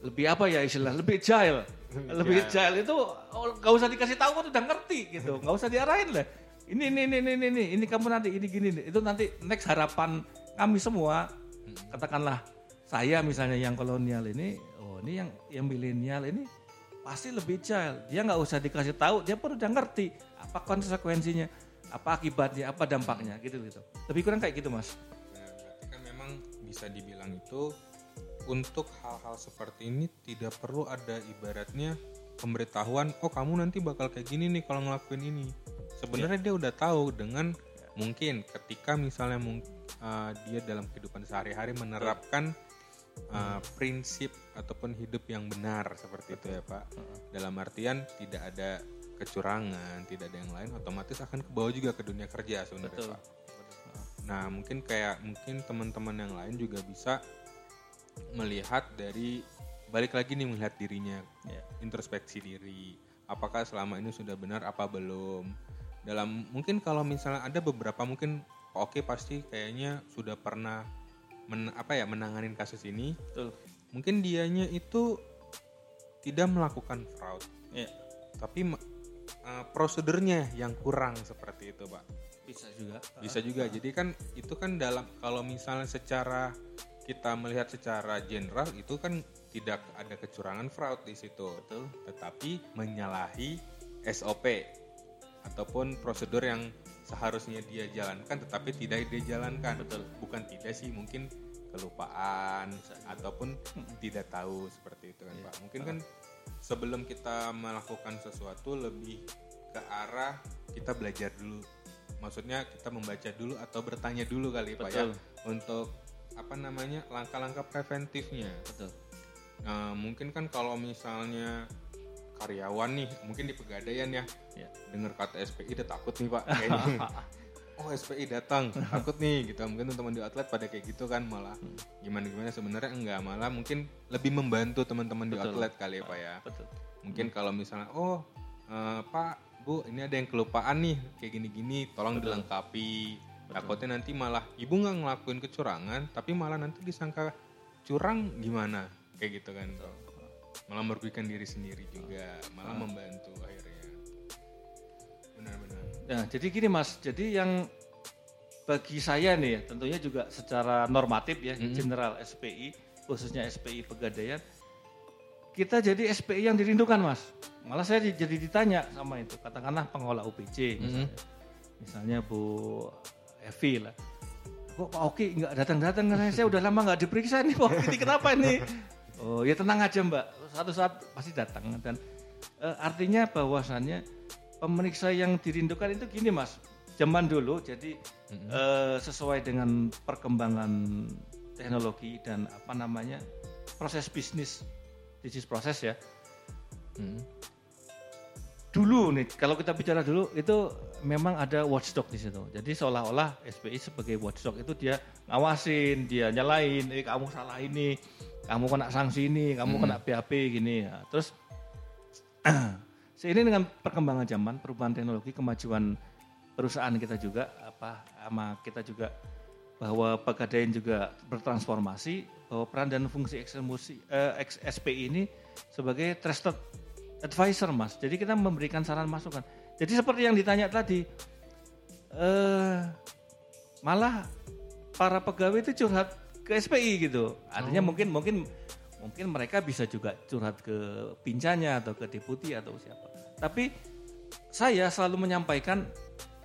lebih apa ya istilah? Lebih agile lebih agile itu oh, nggak usah dikasih tahu kan udah ngerti gitu. Nggak usah diarahin lah. Ini ini ini ini ini ini kamu nanti ini gini nih. itu nanti next harapan kami semua. Katakanlah saya misalnya yang kolonial ini oh ini yang yang milenial ini pasti lebih agile dia nggak usah dikasih tahu dia pun udah ngerti apa konsekuensinya apa akibatnya apa dampaknya gitu gitu. Lebih kurang kayak gitu mas bisa dibilang itu untuk hal-hal seperti ini tidak perlu ada ibaratnya pemberitahuan, oh kamu nanti bakal kayak gini nih kalau ngelakuin ini. Sebenarnya dia udah tahu dengan mungkin ketika misalnya mung- uh, dia dalam kehidupan sehari-hari menerapkan uh, prinsip ataupun hidup yang benar seperti itu ya Pak. Dalam artian tidak ada kecurangan, tidak ada yang lain, otomatis akan ke bawah juga ke dunia kerja sebenarnya Betul. Pak. Nah mungkin kayak mungkin teman-teman yang lain juga bisa melihat dari balik lagi nih melihat dirinya, Ya. introspeksi diri. Apakah selama ini sudah benar apa belum? Dalam mungkin kalau misalnya ada beberapa mungkin oke pasti kayaknya sudah pernah men, apa ya menanganin kasus ini. Betul. Mungkin dianya itu tidak melakukan fraud, Ya. tapi uh, prosedurnya yang kurang seperti itu, Pak. Bisa juga. Bisa juga. Jadi kan itu kan dalam kalau misalnya secara kita melihat secara general itu kan tidak ada kecurangan fraud di situ. Betul. Tetapi menyalahi SOP ataupun prosedur yang seharusnya dia jalankan tetapi tidak dia jalankan. Betul. Bukan tidak sih, mungkin kelupaan ataupun tidak tahu seperti itu kan, Iya. Pak. Mungkin kan sebelum kita melakukan sesuatu lebih ke arah kita belajar dulu. Maksudnya kita membaca dulu atau bertanya dulu kali Pak ya Betul. untuk apa namanya langkah-langkah preventifnya. Betul. Nah, mungkin kan kalau misalnya karyawan nih, mungkin di pegadaian ya, Ya. dengar kata SPI udah takut nih pak, kayaknya. oh SPI datang, takut nih gitu. Mungkin teman-teman di outlet pada kayak gitu kan malah gimana gimana sebenarnya enggak malah mungkin lebih membantu teman-teman di Betul. outlet kali ya pak ya. Betul. Mungkin kalau misalnya oh eh, pak bu ini ada yang kelupaan nih kayak gini-gini, tolong Betul. dilengkapi. Betul. Takutnya nanti malah ibu nggak ngelakuin kecurangan, tapi malah nanti disangka curang gimana kayak gitu kan. Malah merugikan diri sendiri juga, malah Ah. membantu akhirnya. Benar-benar. Nah, jadi gini Mas, jadi yang bagi saya nih ya, tentunya juga secara normatif ya, Mhm. general SPI, khususnya SPI Pegadaian, kita jadi SPI yang dirindukan Mas. Malah saya di- jadi ditanya sama itu, katakanlah pengolah UPC misalnya, misalnya Bu Evi lah. Kok Pak Oki nggak datang-datang? Karena saya udah lama nggak diperiksa nih Pak Oki ini kenapa ini? Oh ya tenang aja Mbak, satu saat pasti datang. Dan eh, artinya bahwasannya pemeriksa yang dirindukan itu gini Mas, zaman dulu jadi eh, sesuai dengan perkembangan teknologi dan apa namanya proses bisnis bisnis proses ya. Hmm. Dulu nih kalau kita bicara dulu itu memang ada watchdog di situ. Jadi seolah-olah SPI sebagai watchdog itu dia ngawasin, dia nyalain, eh kamu salah ini, kamu kena sanksi ini, kamu kena BAP gini. Nah, terus seiring dengan perkembangan zaman, perubahan teknologi, kemajuan perusahaan kita juga apa sama kita juga bahwa pegadaian juga bertransformasi bahwa peran dan fungsi eh, SPI ini sebagai trusted advisor mas. Jadi kita memberikan saran masukan. Jadi seperti yang ditanya tadi eh malah para pegawai itu curhat ke SPI gitu. Artinya mungkin mungkin mungkin mereka bisa juga curhat ke pincanya atau ke deputi atau siapa. Tapi saya selalu menyampaikan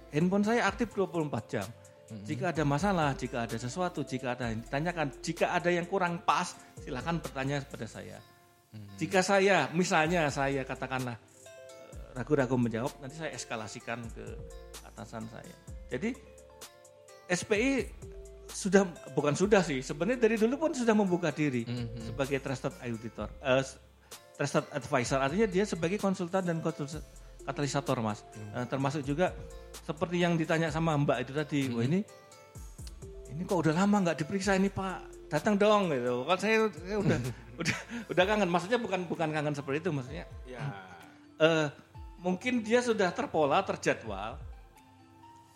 handphone saya aktif 24 jam. Jika ada masalah, jika ada sesuatu, jika ada yang ditanyakan, jika ada yang kurang pas, silakan bertanya kepada saya. Jika saya, misalnya saya katakanlah eh, ragu-ragu menjawab, nanti saya eskalasikan ke atasan saya. Jadi SPI sudah bukan sudah sih, sebenarnya dari dulu pun sudah membuka diri sebagai trusted auditor, eh, trusted advisor. Artinya dia sebagai konsultan dan konsultan katalisator mas. Eh, termasuk juga seperti yang ditanya sama Mbak itu tadi, wah ini ini kok udah lama nggak diperiksa ini Pak, datang dong gitu. Kan saya, saya udah udah udah kangen. Maksudnya bukan bukan kangen seperti itu, maksudnya Ya. eh mungkin dia sudah terpola, terjadwal.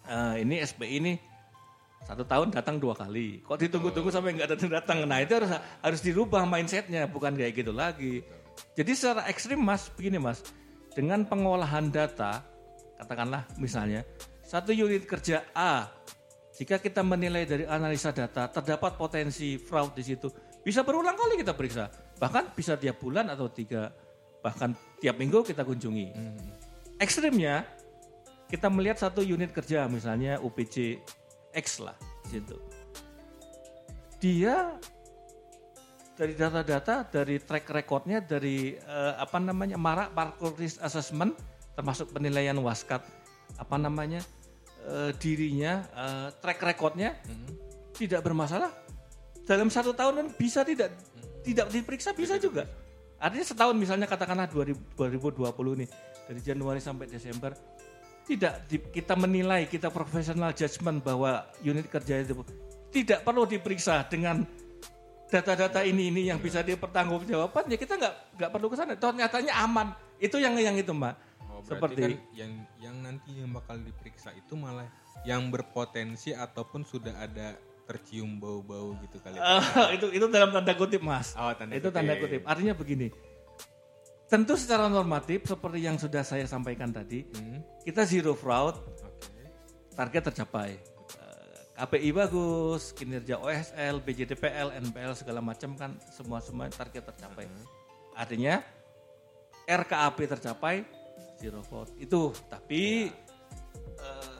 Eh, ini SPI ini satu tahun datang dua kali. Kok ditunggu-tunggu sampai nggak datang datang? Nah itu harus harus dirubah mindsetnya, bukan kayak gitu lagi. Jadi secara ekstrim mas, begini mas, dengan pengolahan data, katakanlah misalnya satu unit kerja A, jika kita menilai dari analisa data terdapat potensi fraud di situ, bisa berulang kali kita periksa, bahkan bisa tiap bulan atau tiga, bahkan tiap minggu kita kunjungi. Ekstrimnya, kita melihat satu unit kerja misalnya UPC X lah di situ. Dia dari data-data, dari track recordnya, dari eh, apa namanya marak parkour risk assessment, termasuk penilaian waskat, apa namanya eh, dirinya, eh, track recordnya tidak bermasalah. Dalam satu tahun kan bisa tidak tidak diperiksa bisa juga. Artinya setahun misalnya katakanlah 2000 2020 nih dari Januari sampai Desember tidak di- kita menilai kita profesional judgment bahwa unit kerja itu tidak perlu diperiksa dengan data-data ini ini yang bisa dipertanggungjawabkan ya kita nggak nggak perlu ke sana. Toh nyatanya aman. Itu yang yang itu mbak. Oh, Seperti kan yang yang nanti yang bakal diperiksa itu malah yang berpotensi ataupun sudah ada tercium bau-bau gitu kali. Eh, itu itu dalam tanda kutip mas. Oh, tanda itu tanda kutip. Artinya begini. Tentu secara normatif seperti yang sudah saya sampaikan tadi, Hmm, kita zero fraud, Oke. target tercapai. KPI bagus, kinerja OSL, BJDPL, NPL segala macam kan semua semua target tercapai. Artinya RKAP tercapai, zero fraud. Itu tapi eh,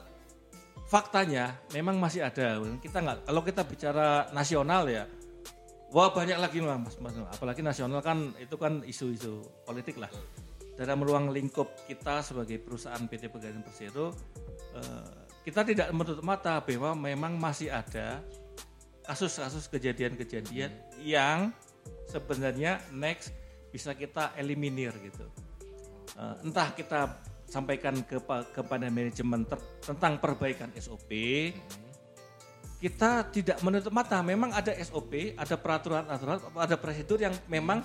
faktanya memang masih ada. Kita nggak kalau kita bicara nasional ya, wah banyak lagi lah mas, mas. Apalagi nasional kan itu kan isu-isu politik lah. Dalam ruang lingkup kita sebagai perusahaan PT Pegadaian Persero, eh, kita tidak menutup mata bahwa memang masih ada kasus-kasus kejadian-kejadian yang sebenarnya next bisa kita eliminir gitu. Eh, entah kita sampaikan ke, kepada manajemen ter- tentang perbaikan SOP, kita tidak menutup mata. Memang ada SOP, ada peraturan-aturan, ada prosedur yang memang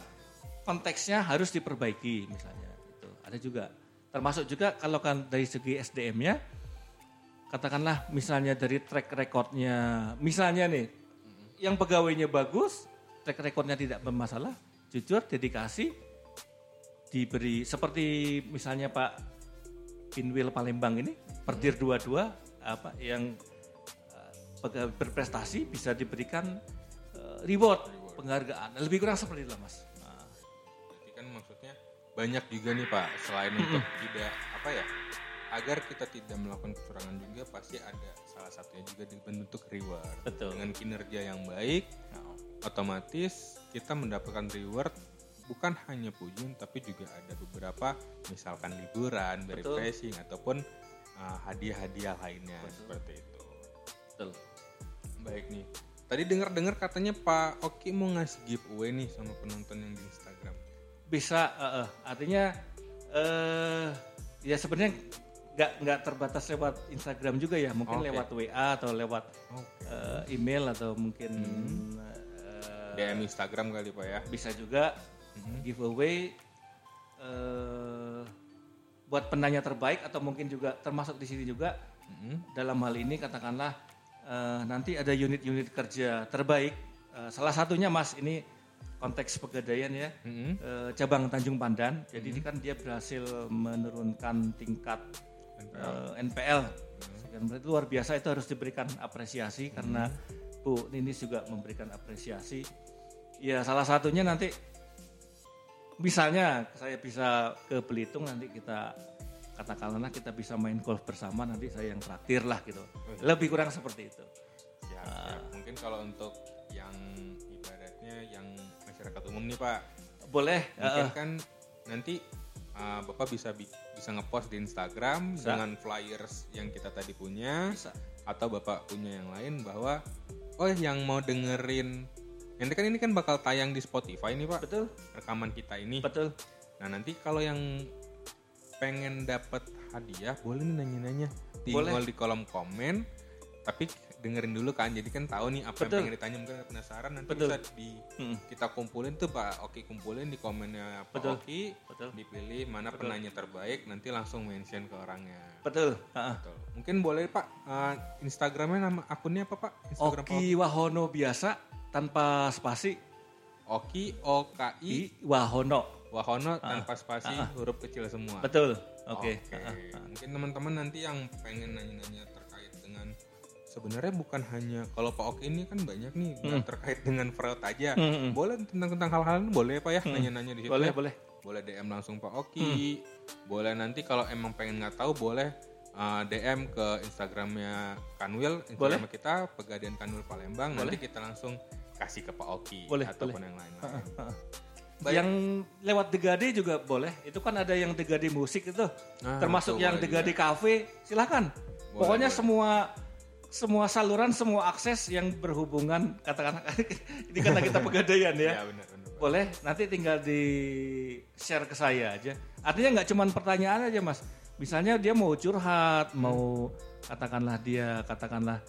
konteksnya harus diperbaiki misalnya. Itu ada juga. Termasuk juga kalau kan dari segi SDM-nya, katakanlah misalnya dari track recordnya, misalnya nih, yang pegawainya bagus, track recordnya tidak bermasalah, jujur, dedikasi, diberi seperti misalnya Pak Pinwil Palembang ini, Perdir 22 apa yang pegawai berprestasi bisa diberikan eh, reward, penghargaan. Lebih kurang seperti itu lah, Mas. Nah, Berarti kan maksudnya banyak juga nih Pak selain untuk tidak apa ya agar kita tidak melakukan kecurangan juga pasti ada salah satunya juga dibentuk reward Betul. dengan kinerja yang baik Nah, otomatis kita mendapatkan reward bukan hanya pujian tapi juga ada beberapa misalkan liburan, Betul. refreshing ataupun uh, hadiah-hadiah lainnya seperti itu. betul. Baik nih. Tadi dengar-dengar katanya Pak Oki mau ngasih giveaway nih sama penonton yang di Instagram. Bisa, eh, eh, artinya eh ya sebenarnya nggak nggak terbatas lewat Instagram juga ya, mungkin Oke. lewat WA atau lewat Oke. eh, email atau mungkin eh, DM Instagram kali Pak ya. bisa juga giveaway eh, buat penanya terbaik atau mungkin juga termasuk di sini juga Mhm. dalam hal ini katakanlah eh, nanti ada unit-unit kerja terbaik Eh, salah satunya mas ini konteks pegadaian ya Mhm. eh, cabang Tanjung Pandan jadi ini kan dia berhasil menurunkan tingkat NPL Sekian berarti luar biasa itu harus diberikan apresiasi karena Bu Nini juga memberikan apresiasi. Ya salah satunya nanti misalnya saya bisa ke Belitung nanti kita katakanlah kita bisa main golf bersama nanti saya yang traktir lah gitu. Lebih kurang seperti itu. Siap, siap. Mungkin kalau untuk yang ibaratnya yang masyarakat umum nih Pak, boleh mungkin eh, kan nanti uh, Bapak bisa bi- bisa ngepost di Instagram Bisa. dengan flyers yang kita tadi punya bisa. atau Bapak punya yang lain bahwa oh yang mau dengerin. Nanti kan ini kan bakal tayang di Spotify nih Pak. Betul. Rekaman kita ini. betul. Nah nanti kalau yang pengen dapat hadiah boleh nih nanya-nanya. Boleh. tinggal di kolom komen. Tapi dengerin dulu kan jadi kan tahu nih apa Betul. yang pengen ditanya mungkin ada penasaran nanti Betul. bisa di Hmm, kita kumpulin tuh Pak. Oki kumpulin di komennya Pak Betul. Oki betul. dipilih mana penanya terbaik nanti langsung mention ke orangnya. Betul. Heeh. Betul. mungkin boleh Pak eh, Instagramnya nama akunnya apa Pak? Instagram Pak Oki Wahono biasa tanpa spasi. Oki O K I Wahono. Wahono tanpa spasi huruf kecil semua. Betul. Oke. Oke, Heeh. mungkin teman-teman nanti yang pengen nanya-nanya terkait dengan sebenarnya bukan hanya kalau Pak Oki ini kan banyak nih nggak terkait dengan fraud aja. Hmm, hmm. Boleh tentang tentang hal-hal ini boleh Pak ya nanya-nanya di situ. boleh ya. boleh Boleh DM langsung Pak Oki. Boleh nanti kalau emang pengen nggak tahu boleh uh, DM ke Instagramnya Kanwil, Instagram kita Pegadaian Kanwil Palembang. Nanti kita langsung kasih ke Pak Oki Boleh, ataupun boleh. yang lain-lain. Baik. Yang lewat Degade juga boleh. Itu kan ada yang Degade musik itu. Ah, termasuk itu yang boleh Degade cafe, silakan. Boleh, Pokoknya boleh. semua semua saluran, semua akses yang berhubungan katakan ini karena kita pegadaian ya. Ya benar benar. Boleh, nanti tinggal di share ke saya aja. Artinya nggak cuma pertanyaan aja mas. Misalnya dia mau curhat, mau katakanlah dia katakanlah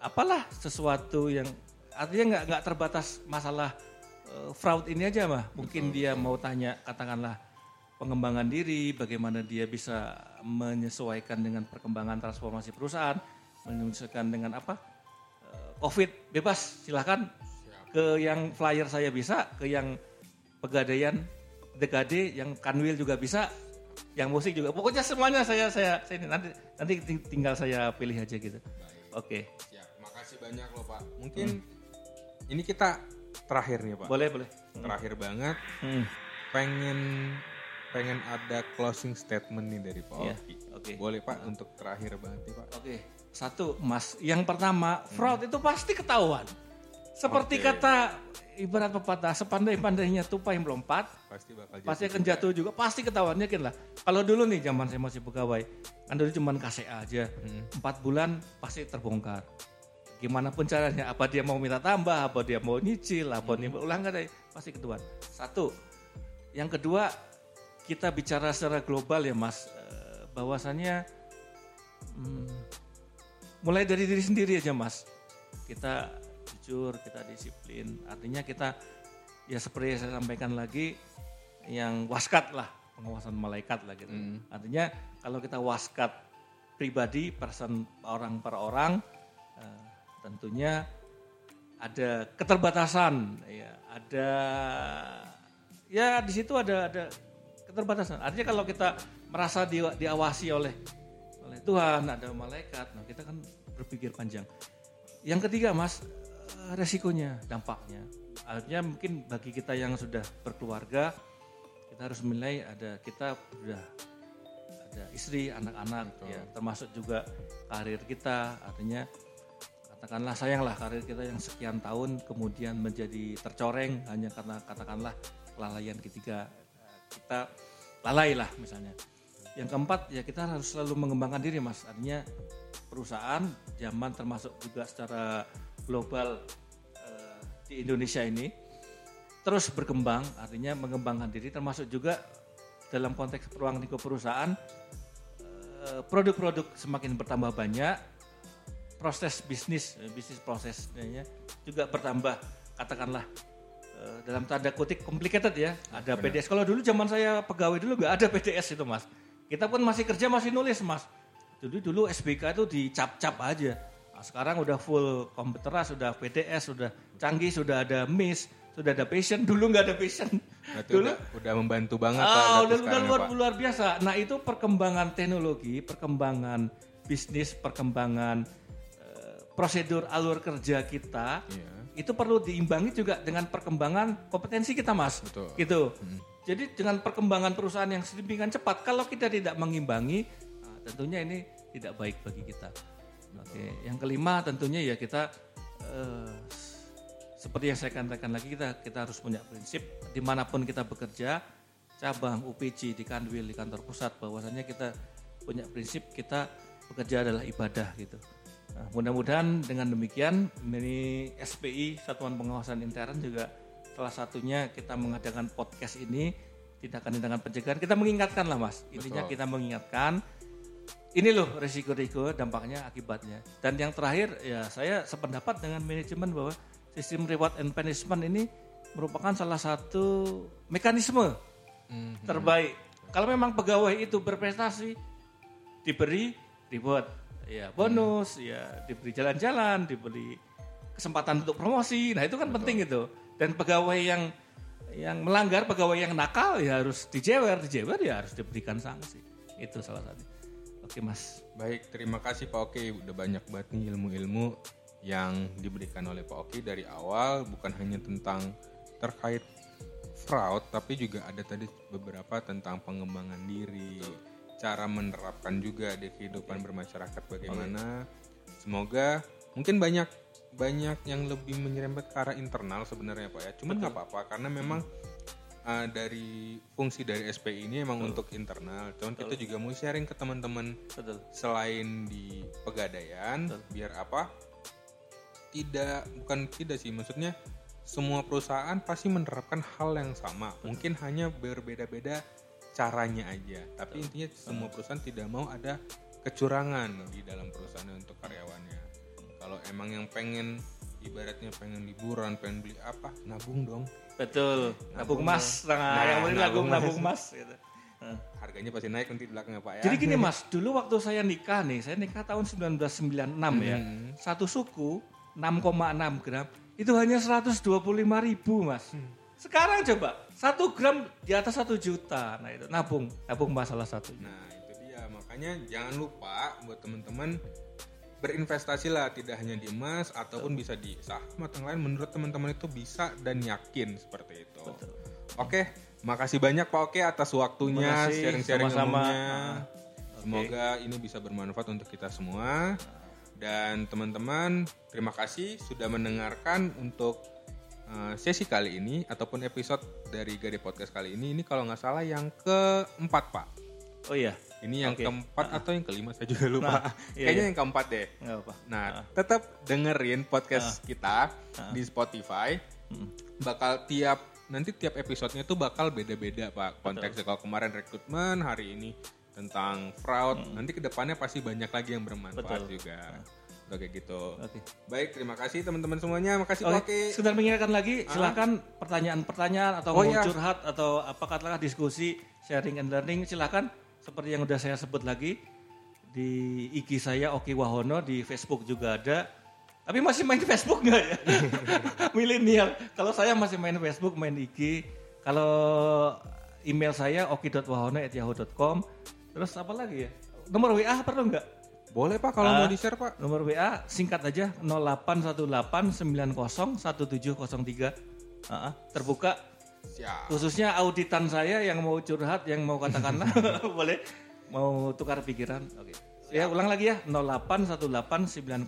apalah sesuatu yang artinya nggak nggak terbatas masalah eh, fraud ini aja mah. Mungkin dia mau tanya katakanlah pengembangan diri, bagaimana dia bisa menyesuaikan dengan perkembangan transformasi perusahaan, menyesuaikan dengan apa eh, COVID bebas silahkan ke yang flyer saya bisa, ke yang pegadaian dekade, yang kanwil juga bisa, yang musik juga. Pokoknya semuanya saya saya, saya ini nanti nanti ting- tinggal saya pilih aja gitu. Oke, Siap. Makasih banyak loh Pak. Mungkin ini kita terakhir nih Pak. boleh boleh. Terakhir banget. Hmm, Pengen pengen ada closing statement nih dari Pak Oki. oke. Boleh Pak untuk terakhir banget nih Pak. Oke, satu Mas, yang pertama fraud itu pasti ketahuan. Seperti Oke. kata ibarat pepatah, sepandai-pandainya tupai melompat, Pasti bakal pasti akan jatuh juga, pasti ketahuan yakin lah. Kalau dulu nih zaman saya masih pegawai, kan dulu cuma KCA aja, empat bulan pasti terbongkar. Gimana pun caranya, apa dia mau minta tambah, apa dia mau nyicil, apa dia mau ulang ada, pasti ketahuan. Satu, yang kedua kita bicara secara global ya mas, Eh, bahwasannya hmm, mulai dari diri sendiri aja mas, kita jujur, kita disiplin, artinya kita ya seperti yang saya sampaikan lagi yang waskat lah pengawasan malaikat lah gitu. Hmm. Artinya kalau kita waskat pribadi person orang per orang eh, tentunya ada keterbatasan ya ada ya di situ ada ada keterbatasan. Artinya kalau kita merasa di, diawasi oleh oleh Tuhan ada malaikat, nah kita kan berpikir panjang. Yang ketiga mas eh, resikonya dampaknya. Artinya mungkin bagi kita yang sudah berkeluarga kita harus menilai ada kita sudah ada istri, anak-anak, ya termasuk juga karir kita. Artinya katakanlah sayanglah karir kita yang sekian tahun kemudian menjadi tercoreng hanya karena katakanlah kelalaian ketiga kita lalai lah misalnya. Yang keempat ya kita harus selalu mengembangkan diri mas. Artinya perusahaan zaman termasuk juga secara global eh, di Indonesia ini terus berkembang, artinya mengembangkan diri termasuk juga dalam konteks ruang lingkup perusahaan eh, produk-produk semakin bertambah banyak, proses bisnis eh, bisnis prosesnya juga bertambah katakanlah dalam tanda kutip complicated ya. Ada PDS. Kalau dulu zaman saya pegawai dulu nggak ada PDS itu mas. Kita pun masih kerja masih nulis mas. Jadi dulu SBK itu dicap-cap aja. Nah, sekarang udah full komputeras, sudah PDS, sudah canggih, sudah ada MIS, sudah ada passion. Dulu nggak ada passion. Berarti Dulu udah, udah membantu banget Pak, Ah, berarti udah, udah ya, luar, luar biasa. Nah itu perkembangan teknologi, perkembangan bisnis, perkembangan eh, prosedur alur kerja kita, Iya. itu perlu diimbangi juga dengan perkembangan kompetensi kita, mas. Betul. Gitu. Jadi dengan perkembangan perusahaan yang sedemikian cepat, kalau kita tidak mengimbangi, tentunya ini tidak baik bagi kita. Oke. Yang kelima tentunya ya kita eh, seperti yang saya katakan lagi kita kita harus punya prinsip di mana pun kita bekerja cabang UPC di Kanwil di kantor pusat bahwasannya kita punya prinsip kita bekerja adalah ibadah gitu. Nah, mudah-mudahan dengan demikian ini SPI Satuan Pengawasan Intern juga salah satunya kita mengadakan podcast ini tindakan tindakan pencegahan kita mengingatkan lah mas intinya Betul. kita mengingatkan ini loh resiko-resiko dampaknya akibatnya. Dan yang terakhir ya saya sependapat dengan manajemen bahwa sistem reward and punishment ini merupakan salah satu mekanisme Hmm. terbaik. Kalau memang pegawai itu berprestasi diberi reward ya bonus ya diberi jalan-jalan diberi kesempatan untuk promosi. Nah itu kan penting itu. Dan pegawai yang yang melanggar pegawai yang nakal ya harus dijewer. Dijewer ya harus diberikan sanksi. Itu salah satu oke mas Baik, terima kasih Pak Oki. Udah banyak banget nih ilmu-ilmu yang diberikan oleh Pak Oki dari awal, bukan hanya tentang terkait fraud, tapi juga ada tadi beberapa tentang pengembangan diri, cara menerapkan juga di kehidupan bermasyarakat bagaimana. Semoga mungkin banyak banyak yang lebih menyerempet ke arah internal sebenarnya Pak ya. Cuman nggak apa-apa karena memang uh, dari fungsi dari SPI ini emang untuk internal. Cuman kita juga mau sharing ke teman-teman Betul. selain di pegadaian biar apa? Tidak bukan tidak sih maksudnya semua perusahaan pasti menerapkan hal yang sama. Mungkin hanya berbeda-beda caranya aja. Tapi intinya semua perusahaan tidak mau ada kecurangan di dalam perusahaan untuk karyawannya. Kalau emang yang pengen ibaratnya pengen liburan, pengen beli apa, nabung dong. Betul. Nabung mas, nah, Nah, yang penting nabung nabung nabung mas. Gitu. Nah. Harganya pasti naik nanti di belakangnya Pak ya. Jadi gini mas, dulu waktu saya nikah nih, saya nikah tahun 1996 ya, Hmm. satu suku 6,6 gram itu hanya 125 ribu mas. Sekarang coba satu gram di atas satu juta, nah itu nabung, nabung masalah satu. Nah itu dia makanya jangan lupa buat teman-teman berinvestasi lah tidak hanya di emas ataupun bisa di saham atau yang lain menurut teman-teman itu bisa dan yakin seperti itu. Oke, makasih banyak Pak Oke atas waktunya sharing-sharing sama-sama. ilmunya. Ah, Semoga ini bisa bermanfaat untuk kita semua. Dan teman-teman, terima kasih sudah mendengarkan untuk uh, sesi kali ini ataupun episode dari Gade Podcast kali ini. Ini kalau nggak salah yang keempat Pak. Oh iya, Ini yang Oke. keempat atau yang kelima saya juga lupa. Nah, iya, Kayaknya iya. yang keempat deh. nggak apa. Nah, tetap dengerin podcast kita di Spotify. Hmm. Bakal tiap nanti tiap episodenya tuh bakal beda-beda pak konteksnya. Kalau kemarin rekrutmen, hari ini tentang fraud. Nanti ke depannya pasti banyak lagi yang bermanfaat Hmm. Betul. juga. Oke gitu. Oke. Baik, terima kasih teman-teman semuanya. Makasih Oke, Oki. sekedar mengingatkan lagi, silakan pertanyaan-pertanyaan atau Oh, mau iya. curhat atau apa katakanlah diskusi, sharing and learning, silakan seperti yang udah saya sebut lagi di IG saya Oki Wahono di Facebook juga ada. Tapi masih main Facebook nggak ya? Milenial. Kalau saya masih main Facebook, main IG. Kalau email saya oki.wahono@yahoo.com. Terus apa lagi ya? Nomor WA perlu nggak? Boleh Pak kalau Ah. mau di-share Pak. Nomor WA singkat aja 0818901703. Ah, ah, terbuka Siap. khususnya auditan saya yang mau curhat, yang mau katakanlah boleh mau tukar pikiran. Oke. Ya ulang lagi ya 0818901703.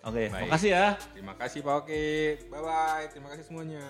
Oke, Baik. makasih ya. Terima kasih Pak Oki. Bye bye. Terima kasih semuanya.